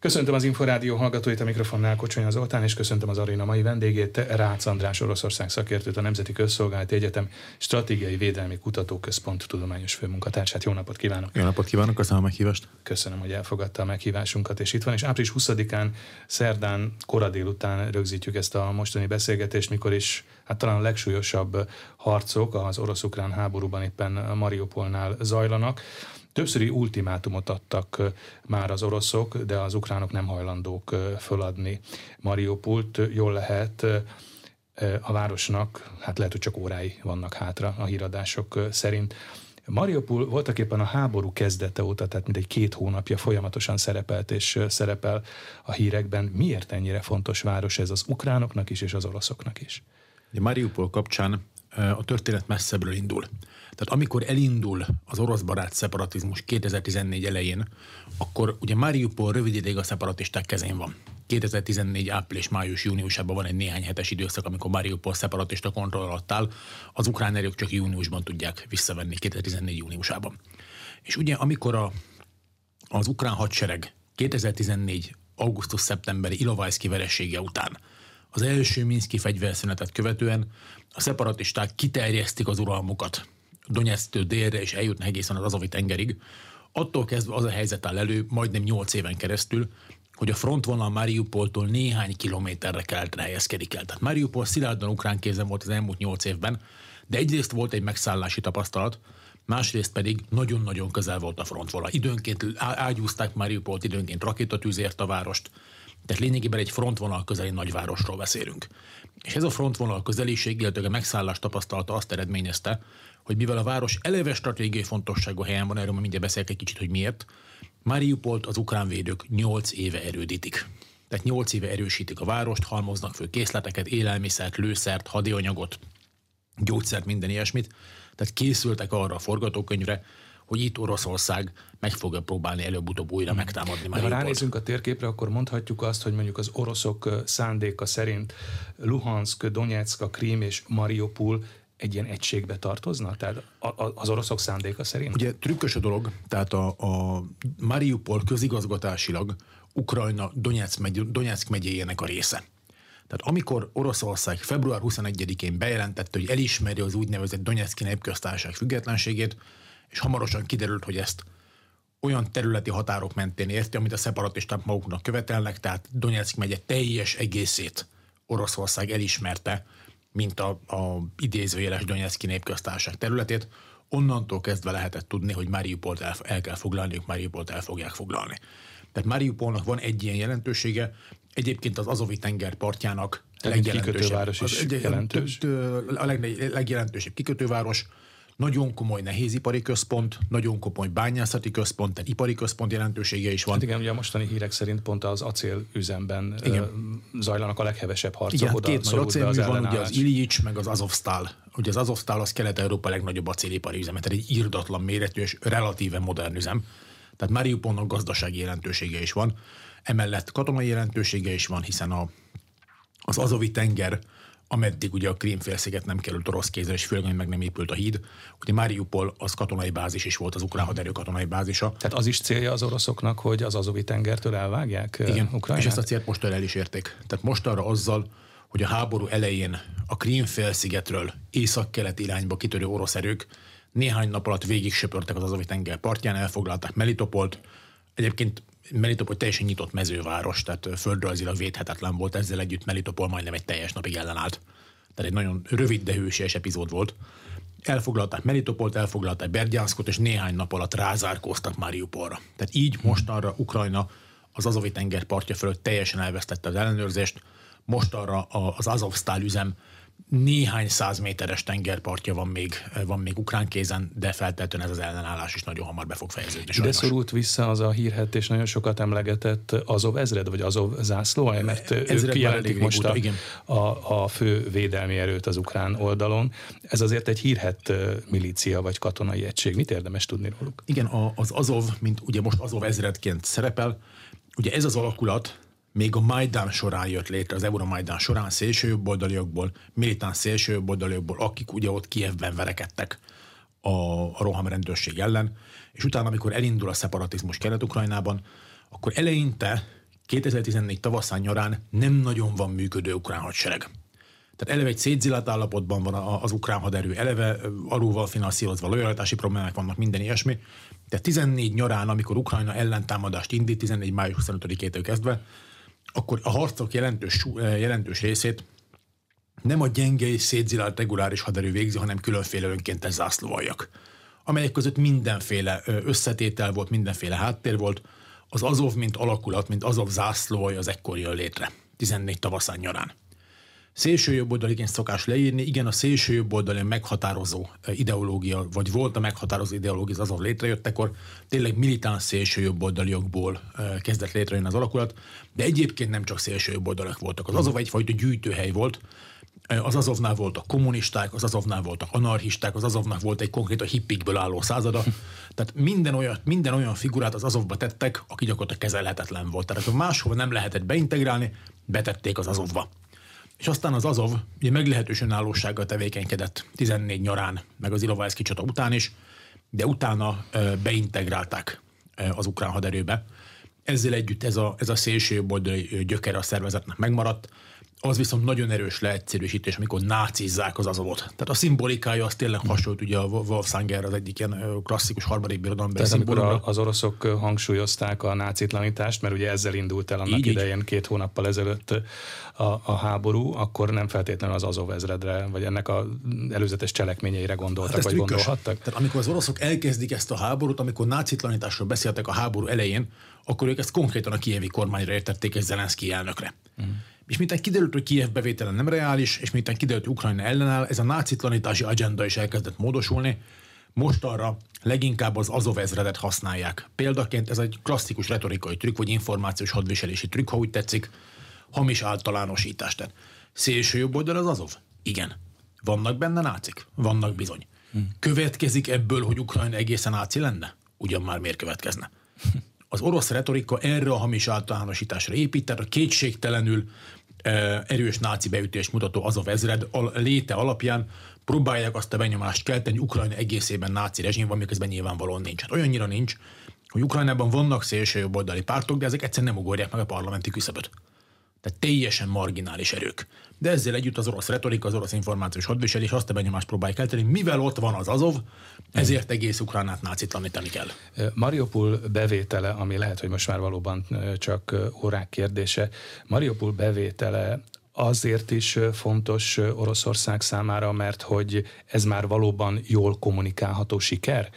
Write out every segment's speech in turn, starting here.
Köszöntöm az Inforádió hallgatóit a mikrofonnál Kocsonya Zoltán, és köszöntöm az aréna mai vendégét, Rácz András Oroszország szakértőt, a Nemzeti Közszolgálati Egyetem Stratégiai Védelmi Kutatóközpont tudományos főmunkatársát. Jó napot kívánok! Jó napot kívánok, köszönöm a meghívást! Köszönöm, hogy elfogadta a meghívásunkat, és itt van, és április 20-án, szerdán, kora délután rögzítjük ezt a mostani beszélgetést, mikor is hát talán a legsúlyosabb harcok az orosz-ukrán háborúban éppen Mariupolnál zajlanak. Többszöri ultimátumot adtak már az oroszok, de az ukránok nem hajlandók föladni Mariupolt. Jól lehet, a városnak, hát lehet, hogy csak órái vannak hátra a híradások szerint. Mariupol voltak éppen a háború kezdete óta, tehát mindegy két hónapja folyamatosan szerepelt és szerepel a hírekben. Miért ennyire fontos város ez az ukránoknak is és az oroszoknak is? Mariupol kapcsán a történet messzebbről indul. Tehát amikor elindul az orosz barát szeparatizmus 2014 elején, akkor ugye Mariupol rövid ideig a szeparatisták kezén van. 2014 április, május, júniusában van egy néhány hetes időszak, amikor Mariupol szeparatista kontroll alatt áll, az ukrán erők csak júniusban tudják visszavenni, 2014 júniusában. És ugye amikor a, az ukrán hadsereg 2014 augusztus-szeptemberi Ilovajszki veressége után az első Minszki fegyverszünetet követően a szeparatisták kiterjesztik az uralmukat Donetsztől délre, és eljutna egészen az Azovi tengerig. Attól kezdve az a helyzet áll elő, majdnem 8 éven keresztül, hogy a frontvonal Mariupoltól néhány kilométerre keletre helyezkedik el. Tehát Mariupol szilárdan ukrán kézen volt az elmúlt 8 évben, de egyrészt volt egy megszállási tapasztalat, másrészt pedig nagyon-nagyon közel volt a frontvonal. Időnként ágyúzták Mariupolt, időnként rakétatűzért a várost, tehát lényegében egy frontvonal közeli nagyvárosról beszélünk. És ez a frontvonal közeliség, illetve a megszállás tapasztalata azt eredményezte, hogy mivel a város eleve stratégiai fontosságú helyen van, erről mindjárt beszélek egy kicsit, hogy miért, Mariupolt az ukrán védők 8 éve erődítik. Tehát 8 éve erősítik a várost, halmoznak föl készleteket, élelmiszert, lőszert, hadianyagot, gyógyszert, minden ilyesmit. Tehát készültek arra a forgatókönyvre, hogy itt Oroszország meg fogja próbálni előbb-utóbb újra megtámadni De ha ránézünk a térképre, akkor mondhatjuk azt, hogy mondjuk az oroszok szándéka szerint Luhansk, Donetsk, Krím és Mariupol egy ilyen egységbe tartozna? Tehát az oroszok szándéka szerint? Ugye trükkös a dolog, tehát a, a Mariupol közigazgatásilag Ukrajna Donetsk, megy, Donetsk megyéjének a része. Tehát amikor Oroszország február 21-én bejelentette, hogy elismeri az úgynevezett Donetszki népköztársaság függetlenségét, és hamarosan kiderült, hogy ezt olyan területi határok mentén érti, amit a szeparatisták maguknak követelnek, tehát Donetsk megye teljes egészét Oroszország elismerte, mint a, a idézőjeles Donetszki népköztársaság területét, onnantól kezdve lehetett tudni, hogy Mariupolt el, el kell foglalni, ők Mariupolt el fogják foglalni. Tehát Mariupolnak van egy ilyen jelentősége, egyébként az Azovi tenger partjának legjelentősebb, is az, jelentős. A legjelentősebb kikötőváros, nagyon komoly nehézipari központ, nagyon komoly bányászati központ, tehát ipari központ jelentősége is van. Hát igen, ugye a mostani hírek szerint pont az acélüzemben igen. zajlanak a leghevesebb harcok. Igen, Oda két nagy acélmű van, ugye az Ilyich, meg az Azovstal. Ugye az Azovstal az Kelet-Európa legnagyobb acélipari üzeme, tehát egy írdatlan méretű és relatíve modern üzem. Tehát Mariupolnak gazdasági jelentősége is van. Emellett katonai jelentősége is van, hiszen a, az Azovi tenger ameddig ugye a Krímfélsziget nem került orosz kézre, és főleg, meg nem épült a híd. Ugye Mariupol az katonai bázis is volt, az ukrán haderő katonai bázisa. Tehát az is célja az oroszoknak, hogy az Azovi tengertől elvágják Igen, Ukrajnát? és ezt a célt most el is érték. Tehát most arra azzal, hogy a háború elején a Krímfélszigetről észak-kelet irányba kitörő orosz erők néhány nap alatt végig söpörtek az Azovi tenger partján, elfoglalták Melitopolt, Egyébként Melitopol teljesen nyitott mezőváros, tehát földrajzilag védhetetlen volt, ezzel együtt Melitopol majdnem egy teljes napig ellenállt. Tehát egy nagyon rövid, de hősies epizód volt. Elfoglalták Melitopolt, elfoglalták Bergyánszkot, és néhány nap alatt rázárkóztak Mariupolra. Tehát így mostanra Ukrajna az Azovi tenger partja fölött teljesen elvesztette az ellenőrzést, most arra az Azovstal üzem néhány száz méteres tengerpartja van még, van még ukrán kézen, de feltétlenül ez az ellenállás is nagyon hamar be fog fejeződni. De szorult vissza az a hírhet és nagyon sokat emlegetett Azov ezred, vagy Azov zászló, mert ők kijelentik most a, a, a fő védelmi erőt az ukrán oldalon. Ez azért egy hírhet milícia vagy katonai egység. Mit érdemes tudni róluk? Igen, az Azov, mint ugye most Azov ezredként szerepel, ugye ez az alakulat, még a Majdán során jött létre, az Majdán során szélsőjobboldaliakból, militáns szélsőjobboldaliakból, akik ugye ott Kievben verekedtek a, a roham rendőrség ellen, és utána, amikor elindul a szeparatizmus Kelet-Ukrajnában, akkor eleinte 2014 tavaszán nyarán nem nagyon van működő ukrán hadsereg. Tehát eleve egy szétzilált állapotban van az ukrán haderő, eleve alulval finanszírozva, lojalitási problémák vannak, minden ilyesmi. De 14 nyarán, amikor Ukrajna ellentámadást indít, 14. május 25-től kezdve, akkor a harcok jelentős, jelentős részét nem a gyenge és szétzilált reguláris haderő végzi, hanem különféle önkéntes zászlóaljak, amelyek között mindenféle összetétel volt, mindenféle háttér volt. Az Azov, mint alakulat, mint Azov zászlóaj az ekkor jön létre, 14 tavaszán nyarán szélső jobboldaliként szokás leírni, igen, a szélső jobboldali meghatározó ideológia, vagy volt a meghatározó ideológia, az azon létrejöttekor, tényleg militáns szélső jobboldaliokból kezdett létrejönni az alakulat, de egyébként nem csak szélső jobboldalak voltak. Az Azov egyfajta gyűjtőhely volt, az Azovnál voltak kommunisták, az Azovnál voltak anarchisták, az Azovnak volt egy konkrét a hippikből álló százada. Tehát minden olyan, minden olyan figurát az Azovba tettek, aki gyakorlatilag kezelhetetlen volt. Tehát máshova nem lehetett beintegrálni, betették az Azovba. És aztán az Azov ugye meglehetős önállósággal tevékenykedett 14 nyarán, meg az Ilovajszki csata után is, de utána beintegrálták az ukrán haderőbe. Ezzel együtt ez a, ez a szélső gyökere a szervezetnek megmaradt, az viszont nagyon erős leegyszerűsítés, amikor nácizzák az azovot. Tehát a szimbolikája az tényleg hasonlít ugye a Wolfsanger az egyik ilyen klasszikus harmadik birodalom. Tehát amikor az oroszok hangsúlyozták a nácitlanitást, mert ugye ezzel indult el annak így, idején így. két hónappal ezelőtt a, a háború, akkor nem feltétlenül az Azov ezredre, vagy ennek a előzetes cselekményeire gondoltak, hát vagy trükkös. gondolhattak. Tehát amikor az oroszok elkezdik ezt a háborút, amikor nácitlanításról beszéltek a háború elején, akkor ők ezt konkrétan a kievi kormányra értették egy Zelenszky elnökre. Uh-huh. És miután kiderült, hogy Kiev bevétele nem reális, és miután kiderült, hogy Ukrajna ellenáll, ez a nácitlanítási agenda is elkezdett módosulni. Most arra leginkább az Azov ezredet használják. Példaként ez egy klasszikus retorikai trükk, vagy információs hadviselési trükk, ha úgy tetszik, hamis általánosítást. Tehát szélső jobb oldal az Azov? Igen. Vannak benne nácik? Vannak bizony. Következik ebből, hogy Ukrajna egészen náci lenne? Ugyan már miért következne? Az orosz retorika erre a hamis általánosításra épít, tehát a kétségtelenül erős náci beütés mutató Azov ezred léte alapján próbálják azt a benyomást kelteni, Ukrajna egészében náci rezsim van, miközben nyilvánvalóan nincs. Hát olyannyira nincs, hogy Ukrajnában vannak szélsőjobboldali pártok, de ezek egyszerűen nem ugorják meg a parlamenti küszöböt. Tehát teljesen marginális erők. De ezzel együtt az orosz retorika, az orosz információs hadviselés azt a benyomást próbálja kelteni, mivel ott van az Azov, ezért egész Ukránát nácitlanítani kell. Mariupol bevétele, ami lehet, hogy most már valóban csak órák kérdése, Mariupol bevétele azért is fontos Oroszország számára, mert hogy ez már valóban jól kommunikálható siker?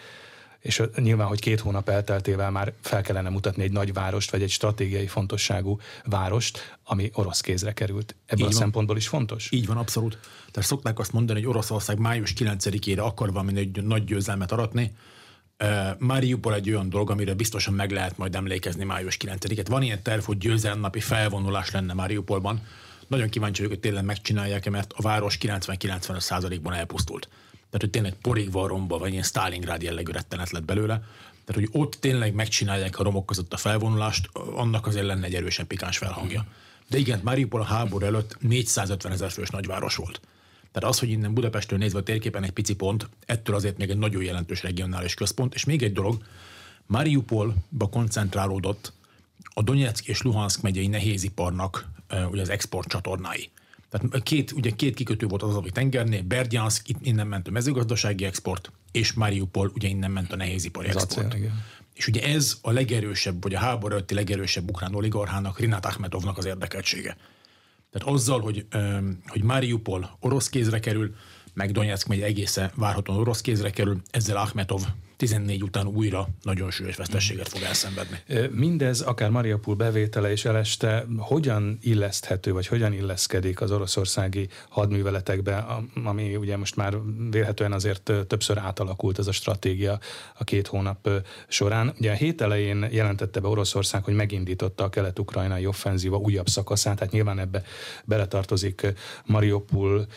És nyilván, hogy két hónap elteltével már fel kellene mutatni egy nagy várost, vagy egy stratégiai fontosságú várost, ami orosz kézre került. Ebből Így a van. szempontból is fontos? Így van, abszolút. Tehát szokták azt mondani, hogy Oroszország május 9-ére akar valami egy nagy győzelmet aratni, Mariupol egy olyan dolog, amire biztosan meg lehet majd emlékezni május 9-et. Van ilyen terv, hogy győzelnapi felvonulás lenne Mariupolban. Nagyon kíváncsi vagyok, hogy tényleg megcsinálják-e, mert a város 90-95%-ban elpusztult. Tehát, hogy tényleg porig van romba, vagy ilyen Stalingrad jellegű rettenet lett belőle. Tehát, hogy ott tényleg megcsinálják a romok között a felvonulást, annak azért lenne egy erősen pikáns felhangja. De igen, Mariupol a háború előtt 450 ezer fős nagyváros volt. Tehát az, hogy innen Budapestről nézve a térképen egy pici pont, ettől azért még egy nagyon jelentős regionális központ. És még egy dolog, Mariupolba koncentrálódott a Donetsk és Luhansk megyei nehéziparnak ugye az export csatornái. Tehát két, ugye két kikötő volt az Azovi tengernél, Berdjansk, itt innen ment a mezőgazdasági export, és Mariupol, ugye innen ment a nehézipari az export. Acél, és ugye ez a legerősebb, vagy a háború előtti legerősebb ukrán oligarchának, Rinat Akhmetovnak az érdekeltsége. Tehát azzal, hogy, hogy Mariupol orosz kézre kerül, meg Donetsk megy egészen várhatóan orosz kézre kerül, ezzel Akhmetov 14 után újra nagyon súlyos vesztességet fog elszenvedni. Mindez, akár Mariupol bevétele és eleste, hogyan illeszthető, vagy hogyan illeszkedik az oroszországi hadműveletekbe, ami ugye most már vélhetően azért többször átalakult ez a stratégia a két hónap során. Ugye a hét elején jelentette be Oroszország, hogy megindította a kelet-ukrajnai offenzíva újabb szakaszát, hát nyilván ebbe beletartozik Mariupol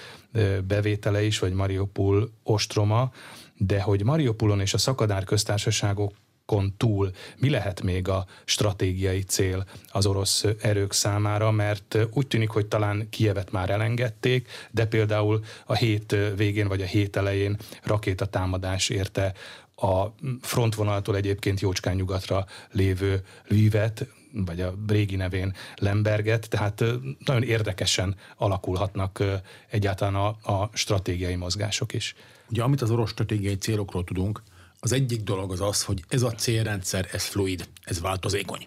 bevétele is, vagy Mariupol ostroma, de hogy Mariupolon és a szakadár köztársaságokon túl mi lehet még a stratégiai cél az orosz erők számára, mert úgy tűnik, hogy talán Kievet már elengedték, de például a hét végén vagy a hét elején rakétatámadás érte a frontvonaltól egyébként jócskán nyugatra lévő Lvivet, vagy a régi nevén Lemberget, tehát nagyon érdekesen alakulhatnak egyáltalán a, a stratégiai mozgások is. Ugye amit az orosz stratégiai célokról tudunk, az egyik dolog az az, hogy ez a célrendszer, ez fluid, ez változékony.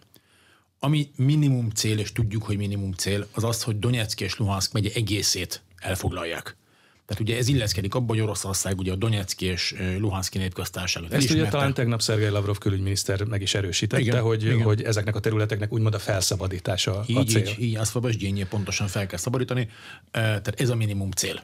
Ami minimum cél, és tudjuk, hogy minimum cél, az az, hogy Donetsk és Luhansk megye egészét elfoglalják. Tehát ugye ez illeszkedik abba, hogy Oroszország ugye a Donetszki és Luhanszki népköztárságot Ezt ugye talán tegnap Szergei Lavrov külügyminiszter meg is erősítette, igen, hogy, igen. hogy ezeknek a területeknek úgymond a felszabadítása így, a cél. Így, így, azt Babasgyényé pontosan fel kell szabadítani, tehát ez a minimum cél.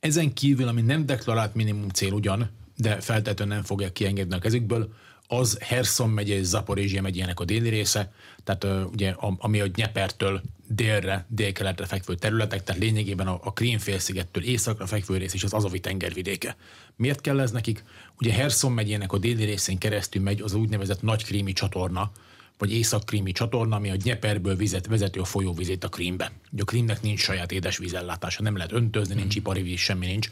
Ezen kívül, ami nem deklarált minimum cél ugyan, de feltétlenül nem fogják kiengedni a kezükből, az Herson megye és Zaporizsia megyének a déli része, tehát ugye ami a Nyepertől délre, délkeletre fekvő területek, tehát lényegében a, a Krímfélszigettől északra fekvő rész és az Azovi tengervidéke. Miért kell ez nekik? Ugye Herson megyének a déli részén keresztül megy az úgynevezett Nagykrími csatorna, vagy Észak-Krími csatorna, ami a Nyeperből vizet, vezeti a folyóvizét a Krímbe. Ugye a Krímnek nincs saját édesvízellátása, nem lehet öntözni, nincs hmm. ipari víz, semmi nincs.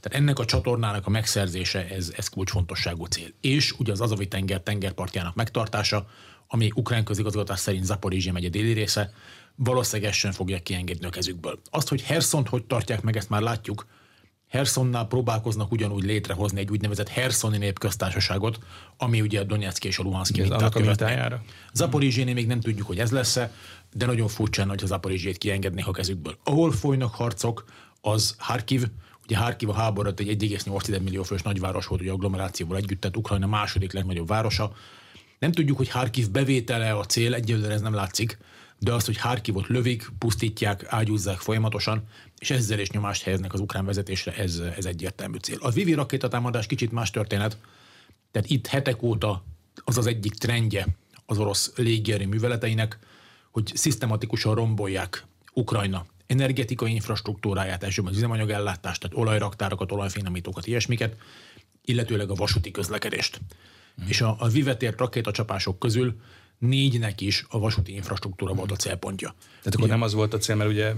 Tehát ennek a csatornának a megszerzése, ez, ez kulcsfontosságú cél. És ugye az Azovi tenger tengerpartjának megtartása, ami ukrán közigazgatás szerint Zaporizsia megye déli része, valószínűleg ezt sem fogják kiengedni a kezükből. Azt, hogy Herszont hogy tartják meg, ezt már látjuk. Herszonnál próbálkoznak ugyanúgy létrehozni egy úgynevezett Herszoni népköztársaságot, ami ugye a Donetsk és a Luhanszki mintát követne. Zaporizsénél még nem tudjuk, hogy ez lesz-e, de nagyon furcsán, hogy a Zaporizsét kiengednék a kezükből. Ahol folynak harcok, az Harkiv, Ugye Harkiv a háború egy 1,8 millió fős nagyváros volt, ugye agglomerációból együtt, tehát Ukrajna második legnagyobb városa. Nem tudjuk, hogy Harkiv bevétele a cél, egyelőre ez nem látszik, de azt, hogy Harkivot lövik, pusztítják, ágyúzzák folyamatosan, és ezzel is nyomást helyeznek az ukrán vezetésre, ez, ez egyértelmű cél. A Vivi rakétatámadás kicsit más történet, tehát itt hetek óta az az egyik trendje az orosz légierő műveleteinek, hogy szisztematikusan rombolják Ukrajna energetikai infrastruktúráját, elsősorban az üzemanyagellátást, tehát olajraktárakat, olajfinomítókat, ilyesmiket, illetőleg a vasúti közlekedést. Mm. És a, a Vivetért rakétacsapások közül négynek is a vasúti infrastruktúra volt a célpontja. Tehát akkor nem az volt a cél, mert ugye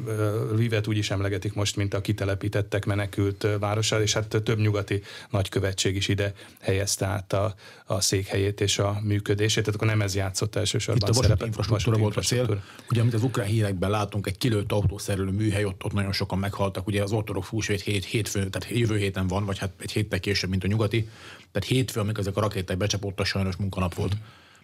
Lvivet úgy is emlegetik most, mint a kitelepítettek, menekült városá, és hát több nyugati nagykövetség is ide helyezte át a, a székhelyét és a működését, tehát akkor nem ez játszott elsősorban Itt a vasúti infrastruktúra volt a cél. Ugye, amit az ukrán hírekben látunk, egy kilőtt autószerelő műhely, ott, ott nagyon sokan meghaltak. Ugye az ortodox húsvét hét, hétfő, tehát jövő héten van, vagy hát egy héttel később, mint a nyugati. Tehát hétfő, amikor ezek a rakéták becsapódtak, sajnos munkanap volt. Mm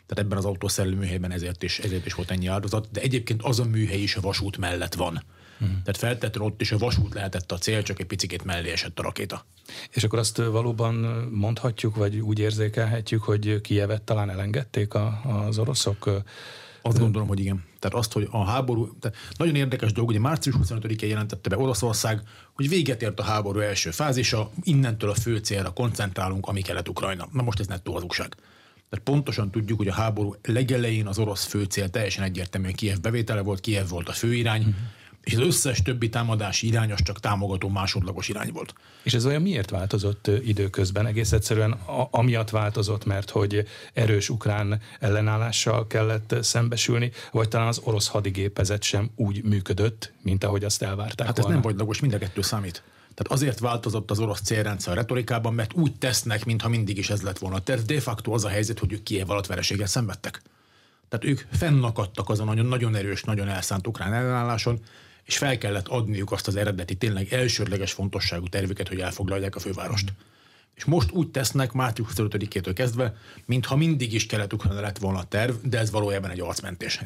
tehát ebben az autószerelő műhelyben ezért is, ezért is volt ennyi áldozat, de egyébként az a műhely is a vasút mellett van. Hmm. Tehát feltétlenül ott is a vasút lehetett a cél, csak egy picit mellé esett a rakéta. És akkor azt valóban mondhatjuk, vagy úgy érzékelhetjük, hogy Kijevet talán elengedték a, az oroszok? Azt gondolom, hogy igen. Tehát azt, hogy a háború, tehát nagyon érdekes dolog, hogy március 25-én jelentette be Oroszország, hogy véget ért a háború első fázisa, innentől a fő célra koncentrálunk, ami kelet-ukrajna. Na most ez nettó hazugság. Tehát pontosan tudjuk, hogy a háború legelején az orosz főcél teljesen egyértelműen Kiev bevétele volt, Kiev volt a főirány, uh-huh. és az összes többi támadási irányos csak támogató másodlagos irány volt. És ez olyan miért változott időközben? Egész egyszerűen amiatt változott, mert hogy erős ukrán ellenállással kellett szembesülni, vagy talán az orosz hadigépezet sem úgy működött, mint ahogy azt elvárták Hát volna. ez nem vagylagos, mind a kettő számít. Tehát azért változott az orosz célrendszer retorikában, mert úgy tesznek, mintha mindig is ez lett volna. Tehát de facto az a helyzet, hogy ők Kiev alatt vereséget szenvedtek. Tehát ők fennakadtak azon nagyon, nagyon erős, nagyon elszánt ukrán ellenálláson, és fel kellett adniuk azt az eredeti, tényleg elsődleges fontosságú tervüket, hogy elfoglalják a fővárost. Mm. És most úgy tesznek március 25-től kezdve, mintha mindig is kelet-ukrajna lett volna a terv, de ez valójában egy arcmentés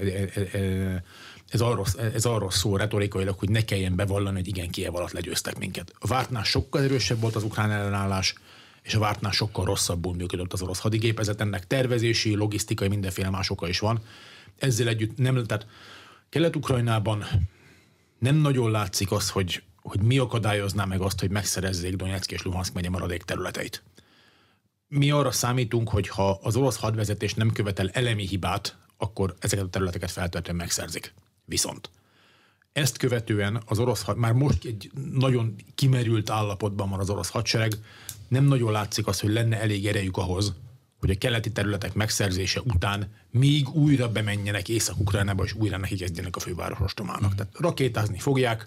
ez arról, ez arról szól retorikailag, hogy ne kelljen bevallani, hogy igen, Kiev alatt legyőztek minket. A vártnál sokkal erősebb volt az ukrán ellenállás, és a vártnál sokkal rosszabbul működött az orosz hadigépezet. Ennek tervezési, logisztikai, mindenféle más oka is van. Ezzel együtt nem, tehát Kelet-Ukrajnában nem nagyon látszik az, hogy, hogy mi akadályozná meg azt, hogy megszerezzék Donetsk és Luhansk megye maradék területeit. Mi arra számítunk, hogy ha az orosz hadvezetés nem követel elemi hibát, akkor ezeket a területeket feltétlenül megszerzik. Viszont ezt követően az orosz, már most egy nagyon kimerült állapotban van az orosz hadsereg, nem nagyon látszik az, hogy lenne elég erejük ahhoz, hogy a keleti területek megszerzése után még újra bemenjenek Észak-Ukrajnába, és újra neki kezdjenek a főváros ostomának. Mm. Tehát rakétázni fogják,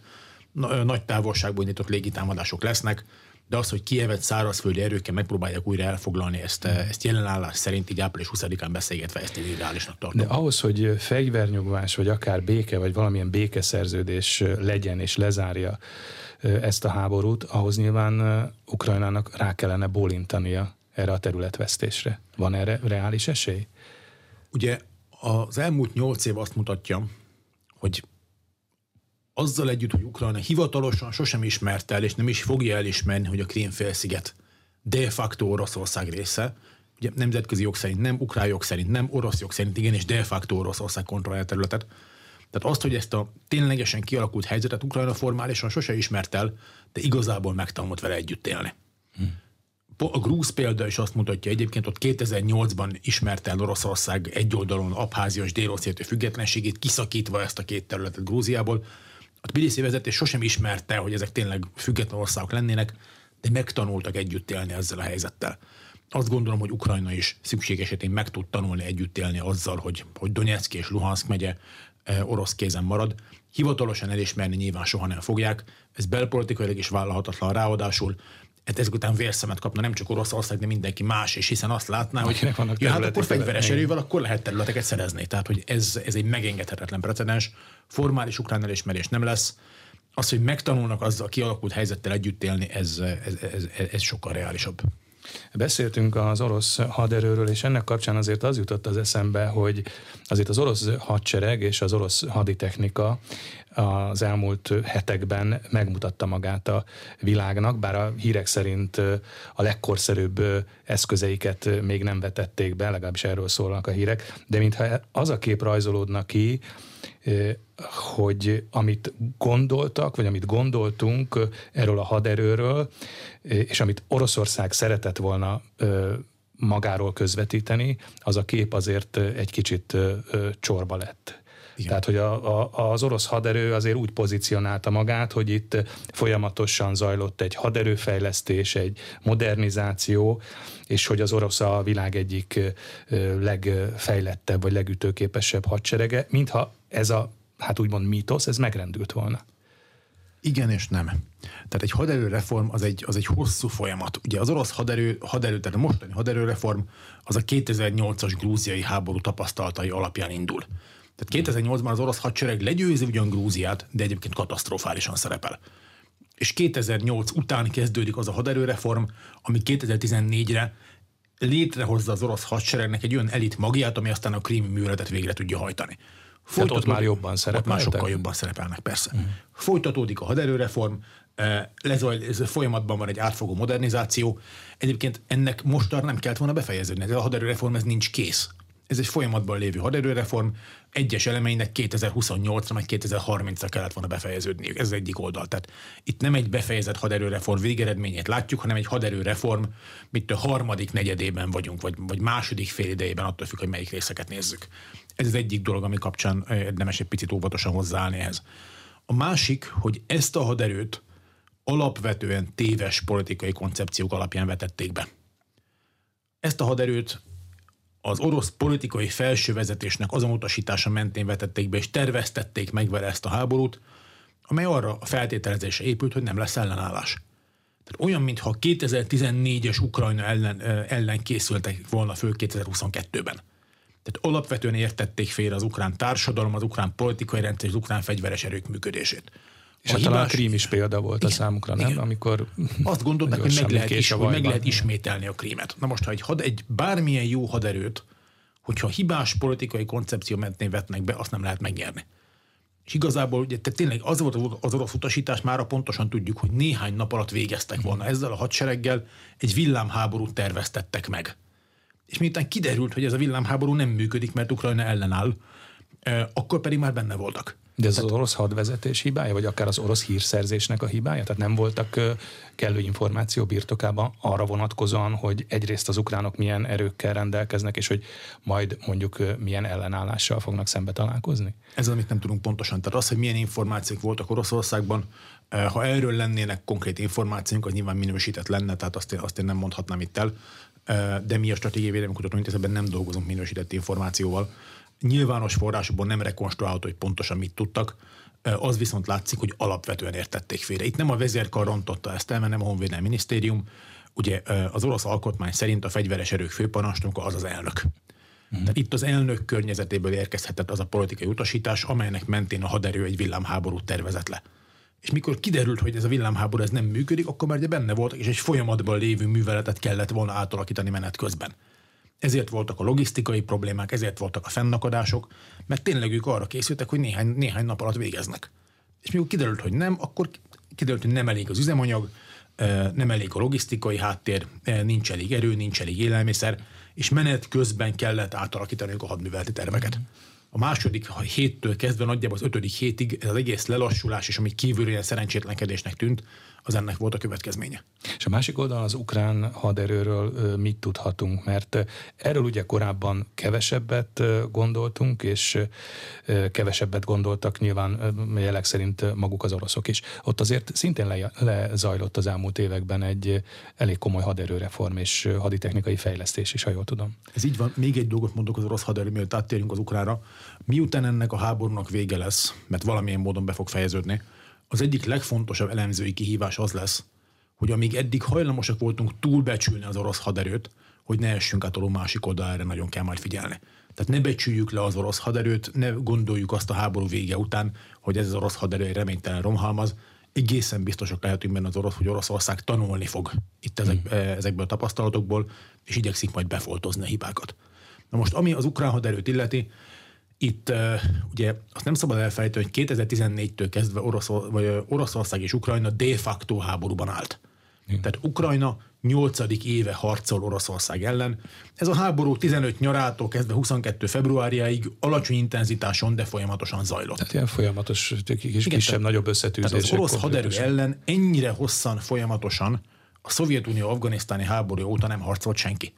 nagy távolságból nyitott légitámadások lesznek, de az, hogy Kievet szárazföldi erőkkel megpróbálják újra elfoglalni, ezt, ezt jelenállás szerint így április 20-án beszélgetve ezt én ideálisnak tartom. De ahhoz, hogy fegyvernyugvás, vagy akár béke, vagy valamilyen békeszerződés legyen és lezárja ezt a háborút, ahhoz nyilván Ukrajnának rá kellene bólintania erre a területvesztésre. Van erre reális esély? Ugye az elmúlt nyolc év azt mutatja, hogy azzal együtt, hogy Ukrajna hivatalosan sosem ismerte el, és nem is fogja elismerni, hogy a Krím-félsziget de facto Oroszország része, ugye nemzetközi jog szerint nem, ukrán jog szerint nem, orosz jog szerint igen, és de facto Oroszország kontrollálja területet. Tehát azt, hogy ezt a ténylegesen kialakult helyzetet Ukrajna formálisan sose ismert el, de igazából megtanult vele együtt élni. Hm. A grúz példa is azt mutatja, egyébként ott 2008-ban ismerte el Oroszország egy oldalon Abházia és dél függetlenségét, kiszakítva ezt a két területet Grúziából. A Tbilisi vezetés sosem ismerte, hogy ezek tényleg független országok lennének, de megtanultak együtt élni ezzel a helyzettel. Azt gondolom, hogy Ukrajna is szükség esetén meg tud tanulni együtt élni azzal, hogy, hogy Donetsk és Luhansk megye e, orosz kézen marad. Hivatalosan elismerni nyilván soha nem fogják, ez belpolitikailag is vállalhatatlan, ráadásul hát ezek után vérszemet kapna nem csak Oroszország, de mindenki más, és hiszen azt látná, hogy ja, hát akkor fegyveres erővel, akkor lehet területeket szerezni. Tehát, hogy ez, ez egy megengedhetetlen precedens. Formális ukrán elismerés nem lesz. Az, hogy megtanulnak azzal a kialakult helyzettel együtt élni, ez, ez, ez, ez sokkal reálisabb. Beszéltünk az orosz haderőről, és ennek kapcsán azért az jutott az eszembe, hogy azért az orosz hadsereg és az orosz haditechnika az elmúlt hetekben megmutatta magát a világnak, bár a hírek szerint a legkorszerűbb eszközeiket még nem vetették be, legalábbis erről szólnak a hírek, de mintha az a kép rajzolódna ki, hogy amit gondoltak, vagy amit gondoltunk erről a haderőről, és amit Oroszország szeretett volna magáról közvetíteni, az a kép azért egy kicsit csorba lett. Igen. Tehát, hogy a, a, az orosz haderő azért úgy pozícionálta magát, hogy itt folyamatosan zajlott egy haderőfejlesztés, egy modernizáció, és hogy az orosz a világ egyik legfejlettebb vagy legütőképesebb hadserege, mintha ez a, hát úgymond mítosz, ez megrendült volna. Igen és nem. Tehát egy haderőreform az egy, az egy hosszú folyamat. Ugye az orosz haderő, haderő, tehát a mostani haderőreform az a 2008-as grúziai háború tapasztalatai alapján indul. Tehát 2008-ban az orosz hadsereg legyőzi ugyan Grúziát, de egyébként katasztrofálisan szerepel. És 2008 után kezdődik az a haderőreform, ami 2014-re létrehozza az orosz hadseregnek egy olyan elit magját, ami aztán a krími műveletet végre tudja hajtani. Folytatódik, ott már jobban szerepelnek. Ott már sokkal jobban szerepelnek, persze. Mm. Folytatódik a haderőreform, eh, lezajl, ez folyamatban van egy átfogó modernizáció. Egyébként ennek most nem kellett volna befejeződni. Ez a haderőreform ez nincs kész. Ez egy folyamatban lévő haderőreform, egyes elemeinek 2028-ra, vagy 2030-ra kellett volna befejeződni. Ez az egyik oldal. Tehát itt nem egy befejezett haderőreform végeredményét látjuk, hanem egy haderőreform, mint a harmadik negyedében vagyunk, vagy, vagy második fél idejében, attól függ, hogy melyik részeket nézzük. Ez az egyik dolog, ami kapcsán érdemes egy picit óvatosan hozzáállni ehhez. A másik, hogy ezt a haderőt alapvetően téves politikai koncepciók alapján vetették be. Ezt a haderőt az orosz politikai felső vezetésnek azon utasítása mentén vetették be, és terveztették meg vele ezt a háborút, amely arra a feltételezése épült, hogy nem lesz ellenállás. Tehát olyan, mintha 2014-es Ukrajna ellen, ellen készültek volna föl 2022-ben. Tehát alapvetően értették félre az ukrán társadalom, az ukrán politikai rendszer, az ukrán fegyveres erők működését. És a hát hibás... talán Krím is példa volt igen, a számukra, nem? Igen. Amikor Azt gondolták, hogy meg lehet, is, hogy meg lehet ismételni a Krímet. Na most, ha egy, had, egy bármilyen jó haderőt, hogyha hibás politikai koncepció mentén vetnek be, azt nem lehet megnyerni. És igazából ugye, tehát tényleg az volt az orosz utasítás, már pontosan tudjuk, hogy néhány nap alatt végeztek volna ezzel a hadsereggel, egy villámháborút terveztettek meg. És miután kiderült, hogy ez a villámháború nem működik, mert Ukrajna ellenáll, akkor pedig már benne voltak. De ez az orosz hadvezetés hibája, vagy akár az orosz hírszerzésnek a hibája? Tehát nem voltak kellő információ birtokában arra vonatkozóan, hogy egyrészt az ukránok milyen erőkkel rendelkeznek, és hogy majd mondjuk milyen ellenállással fognak szembe találkozni? Ez amit nem tudunk pontosan. Tehát az, hogy milyen információk voltak Oroszországban, ha erről lennének konkrét információk, az nyilván minősített lenne, tehát azt én, azt én nem mondhatnám itt el. De mi a Stratégiai Védelmi Kutató Intézetben nem dolgozunk minősített információval nyilvános forrásokból nem rekonstruálható, hogy pontosan mit tudtak. az viszont látszik, hogy alapvetően értették félre. Itt nem a vezérkar rontotta ezt el, mert nem a Honvédelmi Minisztérium. Ugye az orosz alkotmány szerint a fegyveres erők főparancsnoka az az elnök. Uh-huh. Tehát itt az elnök környezetéből érkezhetett az a politikai utasítás, amelynek mentén a haderő egy villámháborút tervezett le. És mikor kiderült, hogy ez a villámháború ez nem működik, akkor már ugye benne voltak, és egy folyamatban lévő műveletet kellett volna átalakítani menet közben. Ezért voltak a logisztikai problémák, ezért voltak a fennakadások, mert tényleg ők arra készültek, hogy néhány, néhány nap alatt végeznek. És mikor kiderült, hogy nem, akkor kiderült, hogy nem elég az üzemanyag, nem elég a logisztikai háttér, nincs elég erő, nincs elég élelmiszer, és menet közben kellett átalakítani a hadműveleti terveket. A második héttől kezdve nagyjából az ötödik hétig ez az egész lelassulás, és ami kívülről ilyen szerencsétlenkedésnek tűnt, az ennek volt a következménye. És a másik oldalon az ukrán haderőről mit tudhatunk? Mert erről ugye korábban kevesebbet gondoltunk, és kevesebbet gondoltak nyilván jelek szerint maguk az oroszok is. Ott azért szintén le, lezajlott az elmúlt években egy elég komoly haderőreform és haditechnikai fejlesztés is, ha jól tudom. Ez így van. Még egy dolgot mondok az orosz haderő, mielőtt áttérünk az ukrára. Miután ennek a háborúnak vége lesz, mert valamilyen módon be fog fejeződni, az egyik legfontosabb elemzői kihívás az lesz, hogy amíg eddig hajlamosak voltunk túlbecsülni az orosz haderőt, hogy ne essünk át a másik oldalra, nagyon kell majd figyelni. Tehát ne becsüljük le az orosz haderőt, ne gondoljuk azt a háború vége után, hogy ez az orosz haderő egy reménytelen romhalmaz. Egészen biztosak lehetünk benne az orosz, hogy Oroszország tanulni fog itt ezek, hmm. ezekből a tapasztalatokból, és igyekszik majd befoltozni a hibákat. Na most, ami az ukrán haderőt illeti, itt ugye azt nem szabad elfelejteni, hogy 2014-től kezdve Orosz, vagy Oroszország és Ukrajna de facto háborúban állt. Igen. Tehát Ukrajna 8. éve harcol Oroszország ellen. Ez a háború 15 nyarától kezdve 22 februárjáig alacsony intenzitáson, de folyamatosan zajlott. Tehát ilyen folyamatos, kis, kisebb-nagyobb összetűzések. Tehát az orosz haderő ellen ennyire hosszan, folyamatosan a Szovjetunió afganisztáni háború óta nem harcolt senki.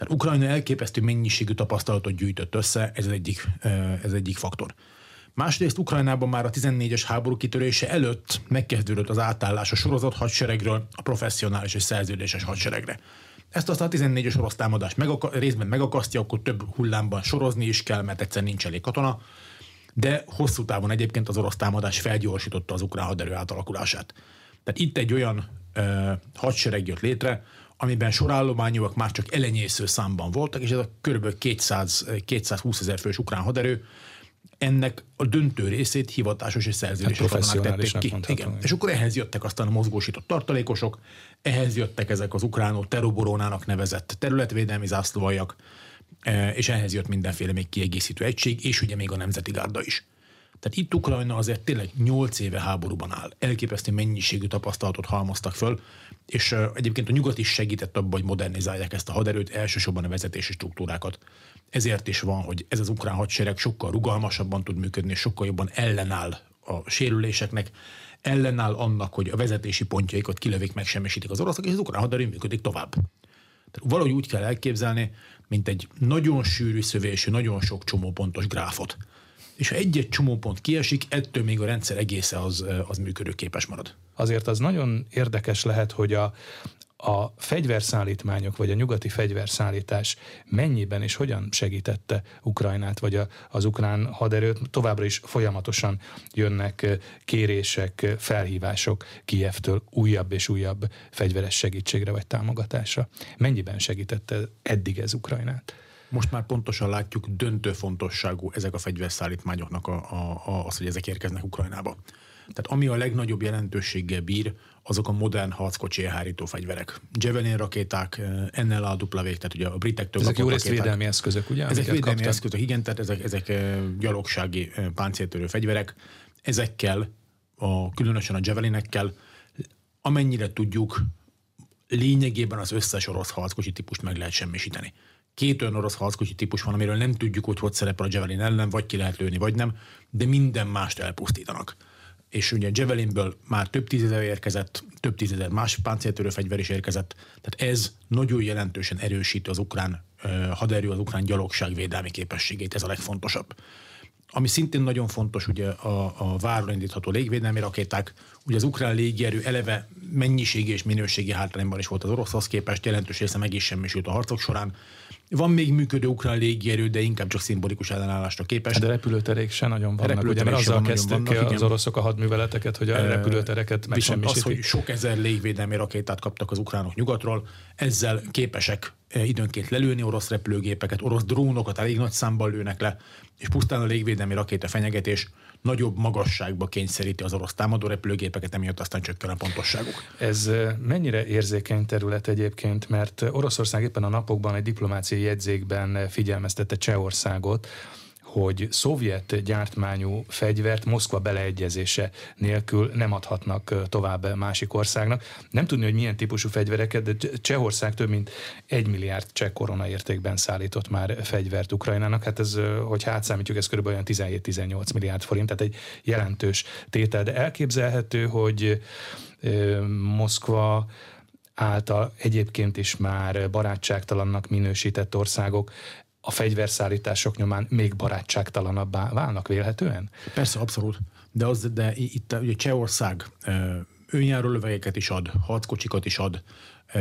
Tehát Ukrajna elképesztő mennyiségű tapasztalatot gyűjtött össze, ez egyik, ez egyik faktor. Másrészt Ukrajnában már a 14-es háború kitörése előtt megkezdődött az átállás a sorozat hadseregről a professzionális és szerződéses hadseregre. Ezt aztán a 14-es orosz támadás megaka- részben megakasztja, akkor több hullámban sorozni is kell, mert egyszer nincs elég katona, de hosszú távon egyébként az orosz támadás felgyorsította az ukrán haderő átalakulását. Tehát itt egy olyan ö, hadsereg jött létre, amiben sorállományúak már csak elenyésző számban voltak, és ez a kb. 200, 220 ezer fős ukrán haderő, ennek a döntő részét hivatásos és szerződéses hát tették ki. Igen. És akkor ehhez jöttek aztán a mozgósított tartalékosok, ehhez jöttek ezek az ukránok teroborónának nevezett területvédelmi zászlóajak, e, és ehhez jött mindenféle még kiegészítő egység, és ugye még a Nemzeti Gárda is. Tehát itt Ukrajna azért tényleg 8 éve háborúban áll. Elképesztő mennyiségű tapasztalatot halmoztak föl, és egyébként a nyugat is segített abban, hogy modernizálják ezt a haderőt, elsősorban a vezetési struktúrákat. Ezért is van, hogy ez az ukrán hadsereg sokkal rugalmasabban tud működni, sokkal jobban ellenáll a sérüléseknek, ellenáll annak, hogy a vezetési pontjaikat kilövik, megsemmisítik az oroszok, és az ukrán haderő működik tovább. Tehát valahogy úgy kell elképzelni, mint egy nagyon sűrű szövésű, nagyon sok csomópontos gráfot és ha egy-egy csomópont kiesik, ettől még a rendszer egésze az, az működőképes marad. Azért az nagyon érdekes lehet, hogy a, a fegyverszállítmányok, vagy a nyugati fegyverszállítás mennyiben és hogyan segítette Ukrajnát, vagy a, az ukrán haderőt. Továbbra is folyamatosan jönnek kérések, felhívások Kijevtől újabb és újabb fegyveres segítségre vagy támogatásra. Mennyiben segítette eddig ez Ukrajnát? Most már pontosan látjuk, döntő fontosságú ezek a fegyverszállítmányoknak a, a, a, az, hogy ezek érkeznek Ukrajnába. Tehát ami a legnagyobb jelentőséggel bír, azok a modern harckocsi elhárító fegyverek. Javelin rakéták, NLA dupla vég, tehát ugye a britektől Ezek jó részt védelmi eszközök, ugye? Ezek védelmi kaptak? eszközök, igen, tehát ezek, ezek eh, gyalogsági eh, páncéltörő fegyverek. Ezekkel, a, különösen a Javelinekkel, amennyire tudjuk, lényegében az összes orosz harckocsi típust meg lehet semmisíteni két olyan orosz harckocsi típus van, amiről nem tudjuk, hogy hogy szerepel a Javelin ellen, vagy ki lehet lőni, vagy nem, de minden mást elpusztítanak. És ugye Javelinből már több tízezer érkezett, több tízezer más páncéltörő fegyver is érkezett, tehát ez nagyon jelentősen erősíti az ukrán haderő, az ukrán gyalogság védelmi képességét, ez a legfontosabb. Ami szintén nagyon fontos, ugye a, a váról indítható légvédelmi rakéták, ugye az ukrán légierő eleve mennyiségi és minőségi hátrányban is volt az oroszhoz képest, jelentős része meg is semmisült a harcok során, Van még működő ukrán légierő, de inkább csak szimbolikus ellenállásra képes. De repülőterék se nagyon vannak, ugye, mert azzal kezdték vannak, az oroszok a hadműveleteket, hogy a repülőtereket Viszont az, hogy sok ezer légvédelmi rakétát kaptak az ukránok nyugatról, ezzel képesek időnként lelőni orosz repülőgépeket, orosz drónokat elég nagy számban lőnek le, és pusztán a légvédelmi rakéta fenyegetés nagyobb magasságba kényszeríti az orosz támadó repülőgépeket, emiatt aztán csökken a pontosságuk. Ez mennyire érzékeny terület egyébként, mert Oroszország éppen a napokban egy diplomáciai jegyzékben figyelmeztette Csehországot, hogy szovjet gyártmányú fegyvert Moszkva beleegyezése nélkül nem adhatnak tovább másik országnak. Nem tudni, hogy milyen típusú fegyvereket, de Csehország több mint egy milliárd cseh korona értékben szállított már fegyvert Ukrajnának. Hát ez, hogy átszámítjuk, ez kb. olyan 17-18 milliárd forint, tehát egy jelentős tétel. De elképzelhető, hogy Moszkva által egyébként is már barátságtalannak minősített országok a fegyverszállítások nyomán még barátságtalanabbá válnak vélhetően? Persze, abszolút. De, az, de itt ugye Csehország önjáró lövegeket is ad, harckocsikat is ad,